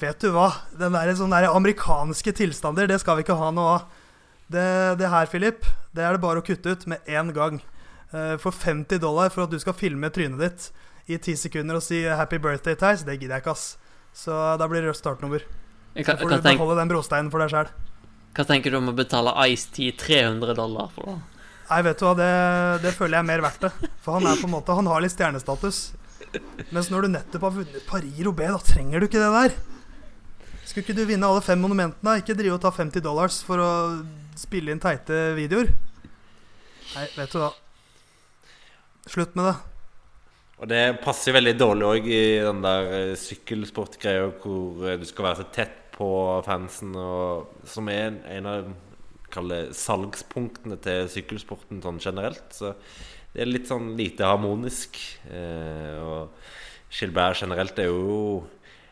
Vet du hva? Den der, sånne der amerikanske tilstander, det skal vi ikke ha noe av. Det, det her, Philip, det er det bare å kutte ut med en gang. Eh, for 50 dollar for at du skal filme trynet ditt i 10 sekunder og si 'happy birthday, Theis', det gidder jeg ikke, ass. Så da blir det rødt startnummer. Så får du tenke, beholde den brosteinen for deg sjæl. hva tenker du om å betale Ice-T 300 dollar for det? Nei, vet du hva, det, det føler jeg er mer verdt det. For han er på en måte Han har litt stjernestatus. Mens når du nettopp har vunnet Paris Robé, da trenger du ikke det der. Skulle ikke du vinne alle fem monumentene? Ikke drive og ta 50 dollars for å spille inn teite videoer. Nei, vet du hva. Slutt med det. Og det passer veldig dårlig òg i den der eh, sykkelsportgreia hvor eh, du skal være så tett på fansen, og, som er en, av salgspunktene til sykkelsporten sånn generelt. Så det er litt sånn lite harmonisk. Eh, og Gilbert generelt er jo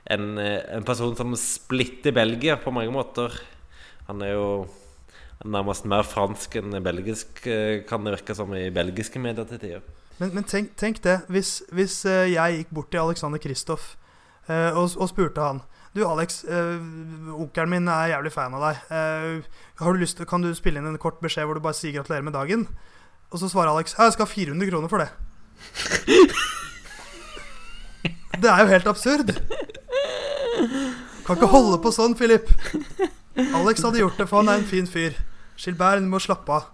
en, eh, en person som splitter Belgia på mange måter. Han er jo nærmest mer fransk enn belgisk, eh, kan det virke som i belgiske medier til tider. Men, men tenk, tenk det, hvis, hvis eh, jeg gikk bort til Alexander Kristoff eh, og, og spurte han Du, Alex, eh, onkelen min er jævlig fan av deg. Eh, har du lyst kan du spille inn en kort beskjed hvor du bare sier gratulerer med dagen? Og så svarer Alex jeg skal ha 400 kroner for det. Det er jo helt absurd. Kan ikke holde på sånn, Philip. Alex hadde gjort det, for han er en fin fyr. Gilbert, du må slappe av.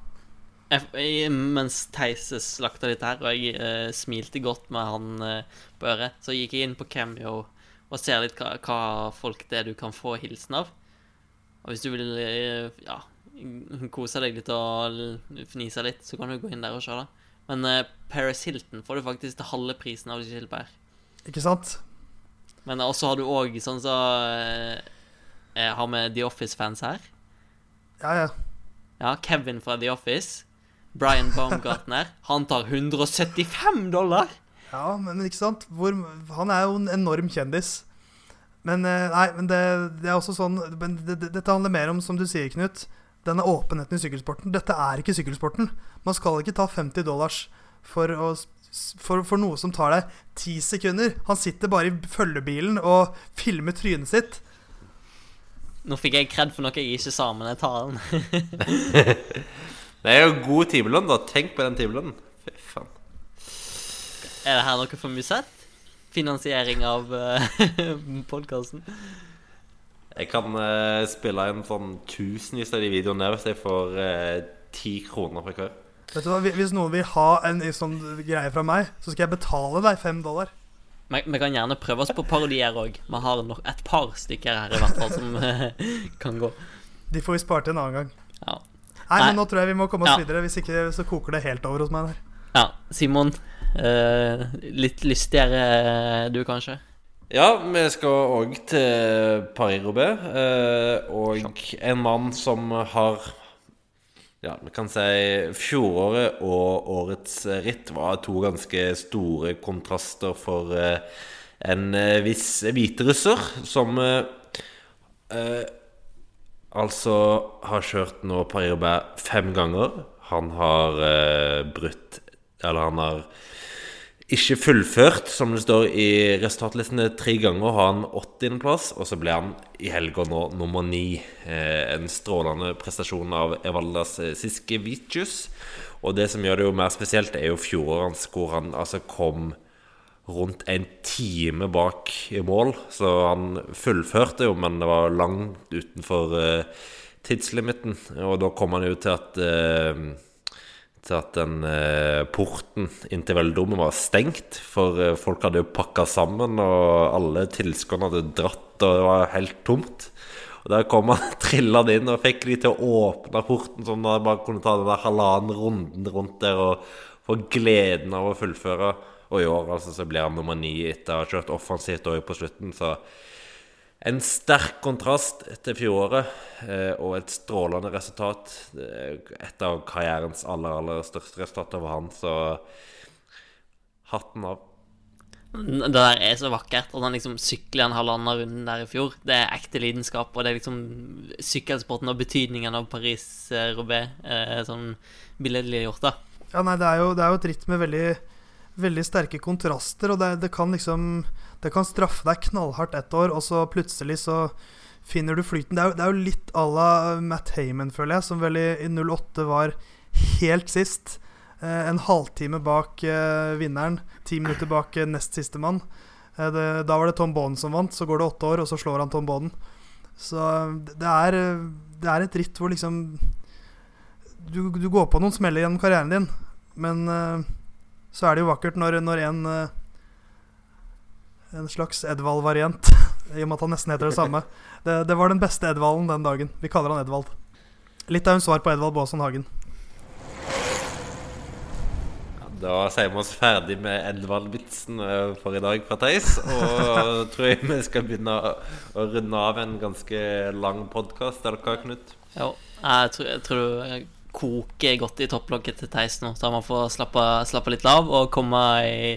Jeg, mens Theise slakta litt her, og jeg uh, smilte godt med han uh, på øret, så gikk jeg inn på Cameo og ser litt hva, hva folk det er du kan få hilsen av. Og hvis du vil uh, ja, kose deg litt og fnise litt, så kan du gå inn der og se det. Men Paris Hilton får du faktisk til halve prisen av Gilbert. Ikke sant? Men også har du òg sånn så eh, har med The Office-fans her. Ja, ja. Ja, Kevin fra The Office. Brian Baumgartner. Han tar 175 dollar! Ja, men, men ikke sant? Hvor, han er jo en enorm kjendis. Men eh, nei, men det, det er også sånn men det, det, Dette handler mer om, som du sier, Knut, denne åpenheten i sykkelsporten. Dette er ikke sykkelsporten. Man skal ikke ta 50 dollars for, å, for, for noe som tar deg 10 sekunder. Han sitter bare i følgebilen og filmer trynet sitt. Nå fikk jeg kred for noe jeg ikke sa, med den talen. Det er jo god timelønn, da. Tenk på den timelønnen. Fy faen. Er det her noe for Musett? Finansiering av uh, podkasten? Jeg kan uh, spille inn sånn tusenvis av de videoene der hvis jeg får eh, ti kroner for hver. Vet du hva, Hvis noen vil ha en sånn greie fra meg, så skal jeg betale deg fem dollar. Vi kan gjerne prøve oss på parodier òg. Vi har nok et par stykker her i hvert fall som eh, kan gå. De får vi spart til en annen gang. Ja. Nei, Nei. men nå tror jeg vi må komme oss Ja. videre. Hvis ikke så koker det helt over hos meg der. ja. Simon. eh, litt lystigere eh, du, kanskje? Ja, vi skal òg til Paris-Roubais. Eh, og en mann som har Ja, vi kan si fjoråret og årets ritt var to ganske store kontraster for eh, en eh, viss hviterusser som eh, eh, altså har kjørt nå Paris-Roubais fem ganger. Han har eh, brutt Eller han har ikke fullført, som det står i resultatlistene, tre ganger. Har han 80.-plass, og så ble han i helga nå nummer ni. Eh, en strålende prestasjon av Evaldas Siskevicius. Og det som gjør det jo mer spesielt, er jo fjorårets, hvor han altså kom rundt en time bak i mål. Så han fullførte jo, men det var langt utenfor eh, tidslimiten. Og da kom han jo til at eh, til at den eh, porten inn til velderommet var stengt. For eh, folk hadde jo pakka sammen, og alle tilskuerne hadde dratt, og det var helt tomt. Og Der kom han trillende inn og fikk de til å åpne porten, sånn at de bare kunne ta den der halvannen runden rundt der og få gleden av å fullføre. Og i år altså, så blir han nummer ni etter å ha kjørt offensivt òg på slutten. Så en sterk kontrast til fjoråret, eh, og et strålende resultat. Et av karrierens aller, aller største resultater for han, så hatten av. Det der er så vakkert. Og han liksom sykler en halvannen runden der i fjor. Det er ekte lidenskap, og det er liksom sykkelsporten og betydningen av Paris-Roubais eh, sånn billedlig gjort, da. Ja, nei, det er jo, det er jo et ritt med veldig, veldig sterke kontraster, og det, det kan liksom Det kan straffe deg knallhardt ett år, og så plutselig så finner du flyten. Det er jo, det er jo litt à la Matt Heyman, føler jeg, som vel i, i 08 var helt sist. Eh, en halvtime bak eh, vinneren, ti minutter bak eh, nest sistemann. Eh, det- da var det Tom Bonen som vant. Så går det åtte år, og så slår han Tom Bonen. Så eh, det er, eh, det er et ritt hvor liksom du, du går på noen smeller gjennom karrieren din, men eh, så er det jo vakkert når, når en eh, En slags Edvald-variant, i og med at han nesten heter det samme. Det, det var den beste Edvalden den dagen. Vi kaller han Edvald. Litt av en svar på Edvald Baasen Hagen. Da sier vi oss ferdig med Edvald-vitsen eh, for i dag fra Theis. Og tror jeg vi skal begynne å, runde av en ganske lang podkast. Er det hva, Knut? Jo, jeg tror, jeg tror du koker godt i topplokket til Theis nå, så han får slappe, slappe litt av og komme i,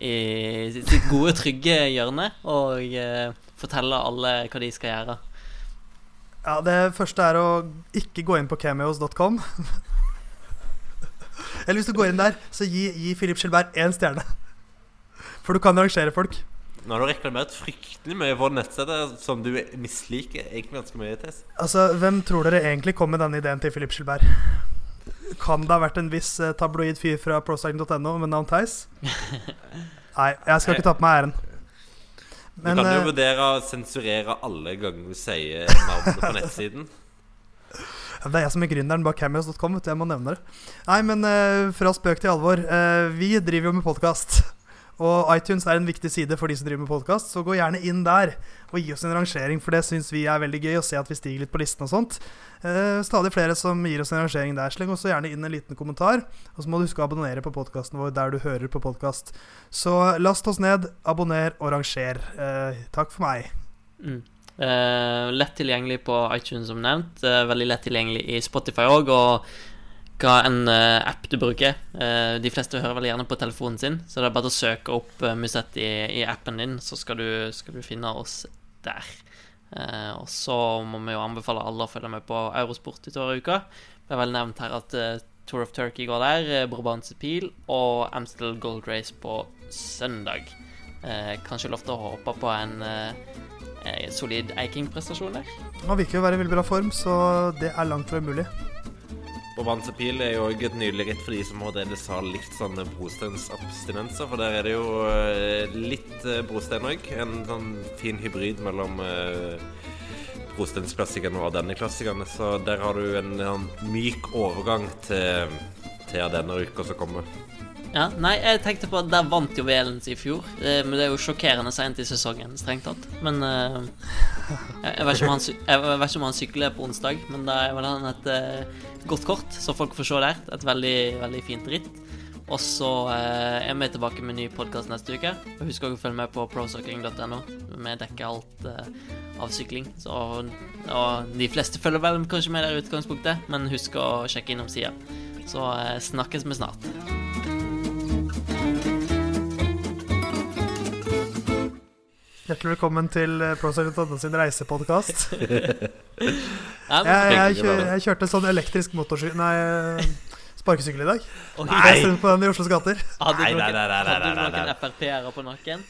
i sitt gode, trygge hjørne og eh, fortelle alle hva de skal gjøre. Ja, Det første er å ikke gå inn på cameos.com. Eller hvis du går inn der, så gi, gi Philip Skjelberg én stjerne. For du kan rangere folk. Nå har du reklamert fryktelig mye på nettstedet som du misliker egentlig ganske mye. Tess. Altså, Hvem tror dere egentlig kom med denne ideen til Philip Skjelberg? Kan det ha vært en viss eh, tabloid fyr fra prosign.no med navn Theis? Nei, jeg skal ikke ta på meg æren. Du kan jo eh, vurdere å sensurere alle ganger du sier navnet på nettsiden. Det er jeg som er gründeren bak cameos.com, jeg må nevne det. Nei, men eh, fra spøk til alvor. vi driver jo med podkast. Og iTunes er en viktig side for de som driver med podkast, så gå gjerne inn der og gi oss en rangering, for det syns vi er veldig gøy å se at vi stiger litt på listen og sånt. Eh, stadig flere som gir oss en rangering der. Sleng også gjerne inn en liten kommentar. Og så må du huske å abonnere på podkasten vår der du hører på podkast. Så last oss ned, abonner og ranger. Eh, takk for meg. Mm. Eh, lett tilgjengelig på iTunes, som nevnt. Eh, veldig lett tilgjengelig i Spotify òg. Og hva en eh, app du bruker. Eh, de fleste hører vel gjerne på telefonen sin, så det er bare å søke opp uh, Musett i, i appen din, så skal du, skal du finne oss der. Eh, og så må vi jo anbefale alle å følge med på Eurosport utover uka. Det er vel nevnt her at eh, Tour of Turkey går der, uh, Brabantse Pil og Amstel Gold Race på søndag. Eh, kanskje lov til å håpe på en eh, eh, solid Eiking-prestasjon der. Han virker jo å være i veldig bra form, så det er langt fra umulig. Brabantse Pil er jo også et nydelig ritt for de som fremdeles har litt sånne brosteinsabstinenser. For der er det jo eh, litt eh, brostein òg. En sånn fin hybrid mellom eh, brosteinsklassikerne og ardennerklassikerne. Så der har du en, en myk overgang til, til ardenneruka som kommer. Ja, nei, jeg tenkte på at der vant jo Velens i fjor. Eh, men det er jo sjokkerende seint i sesongen, strengt tatt. Men eh, jeg, vet ikke om han, sykler på onsdag, men da er vel han et eh, godt kort, så folk får se der. Et veldig, veldig fint ritt. Og så eh, er vi tilbake med ny podkast neste uke. Og husk å følge med på procycling.no. Vi dekker alt eh, av sykling. Så, og de fleste følger vel kanskje med der i utgangspunktet, men husk å sjekke innom sida. Så snakkes vi snart. Hjertelig velkommen til eh, Procycle.no sin reisepodkast. Jeg, jeg, jeg kjørte sånn elektrisk motorsykkel Nei, eh, sparkesykkel i dag. Nei! Jeg rundt på den i Oslos gater. Hadde du noen, nei, nei, nei, hadde du nei, nei. noen Frp-ere på nakken?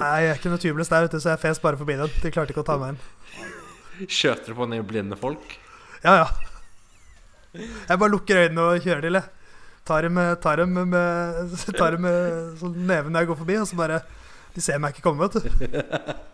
Nei, jeg er ikke noe tubeless der, vet du, så jeg fes bare forbi den. De klarte ikke å ta meg inn. Kjørte du på ned blinde folk? Ja, ja. Jeg bare lukker øynene og kjører til, jeg. Tar dem med, tar dem med, tar dem med sånn neven når jeg går forbi, og så bare De ser meg ikke komme, vet du.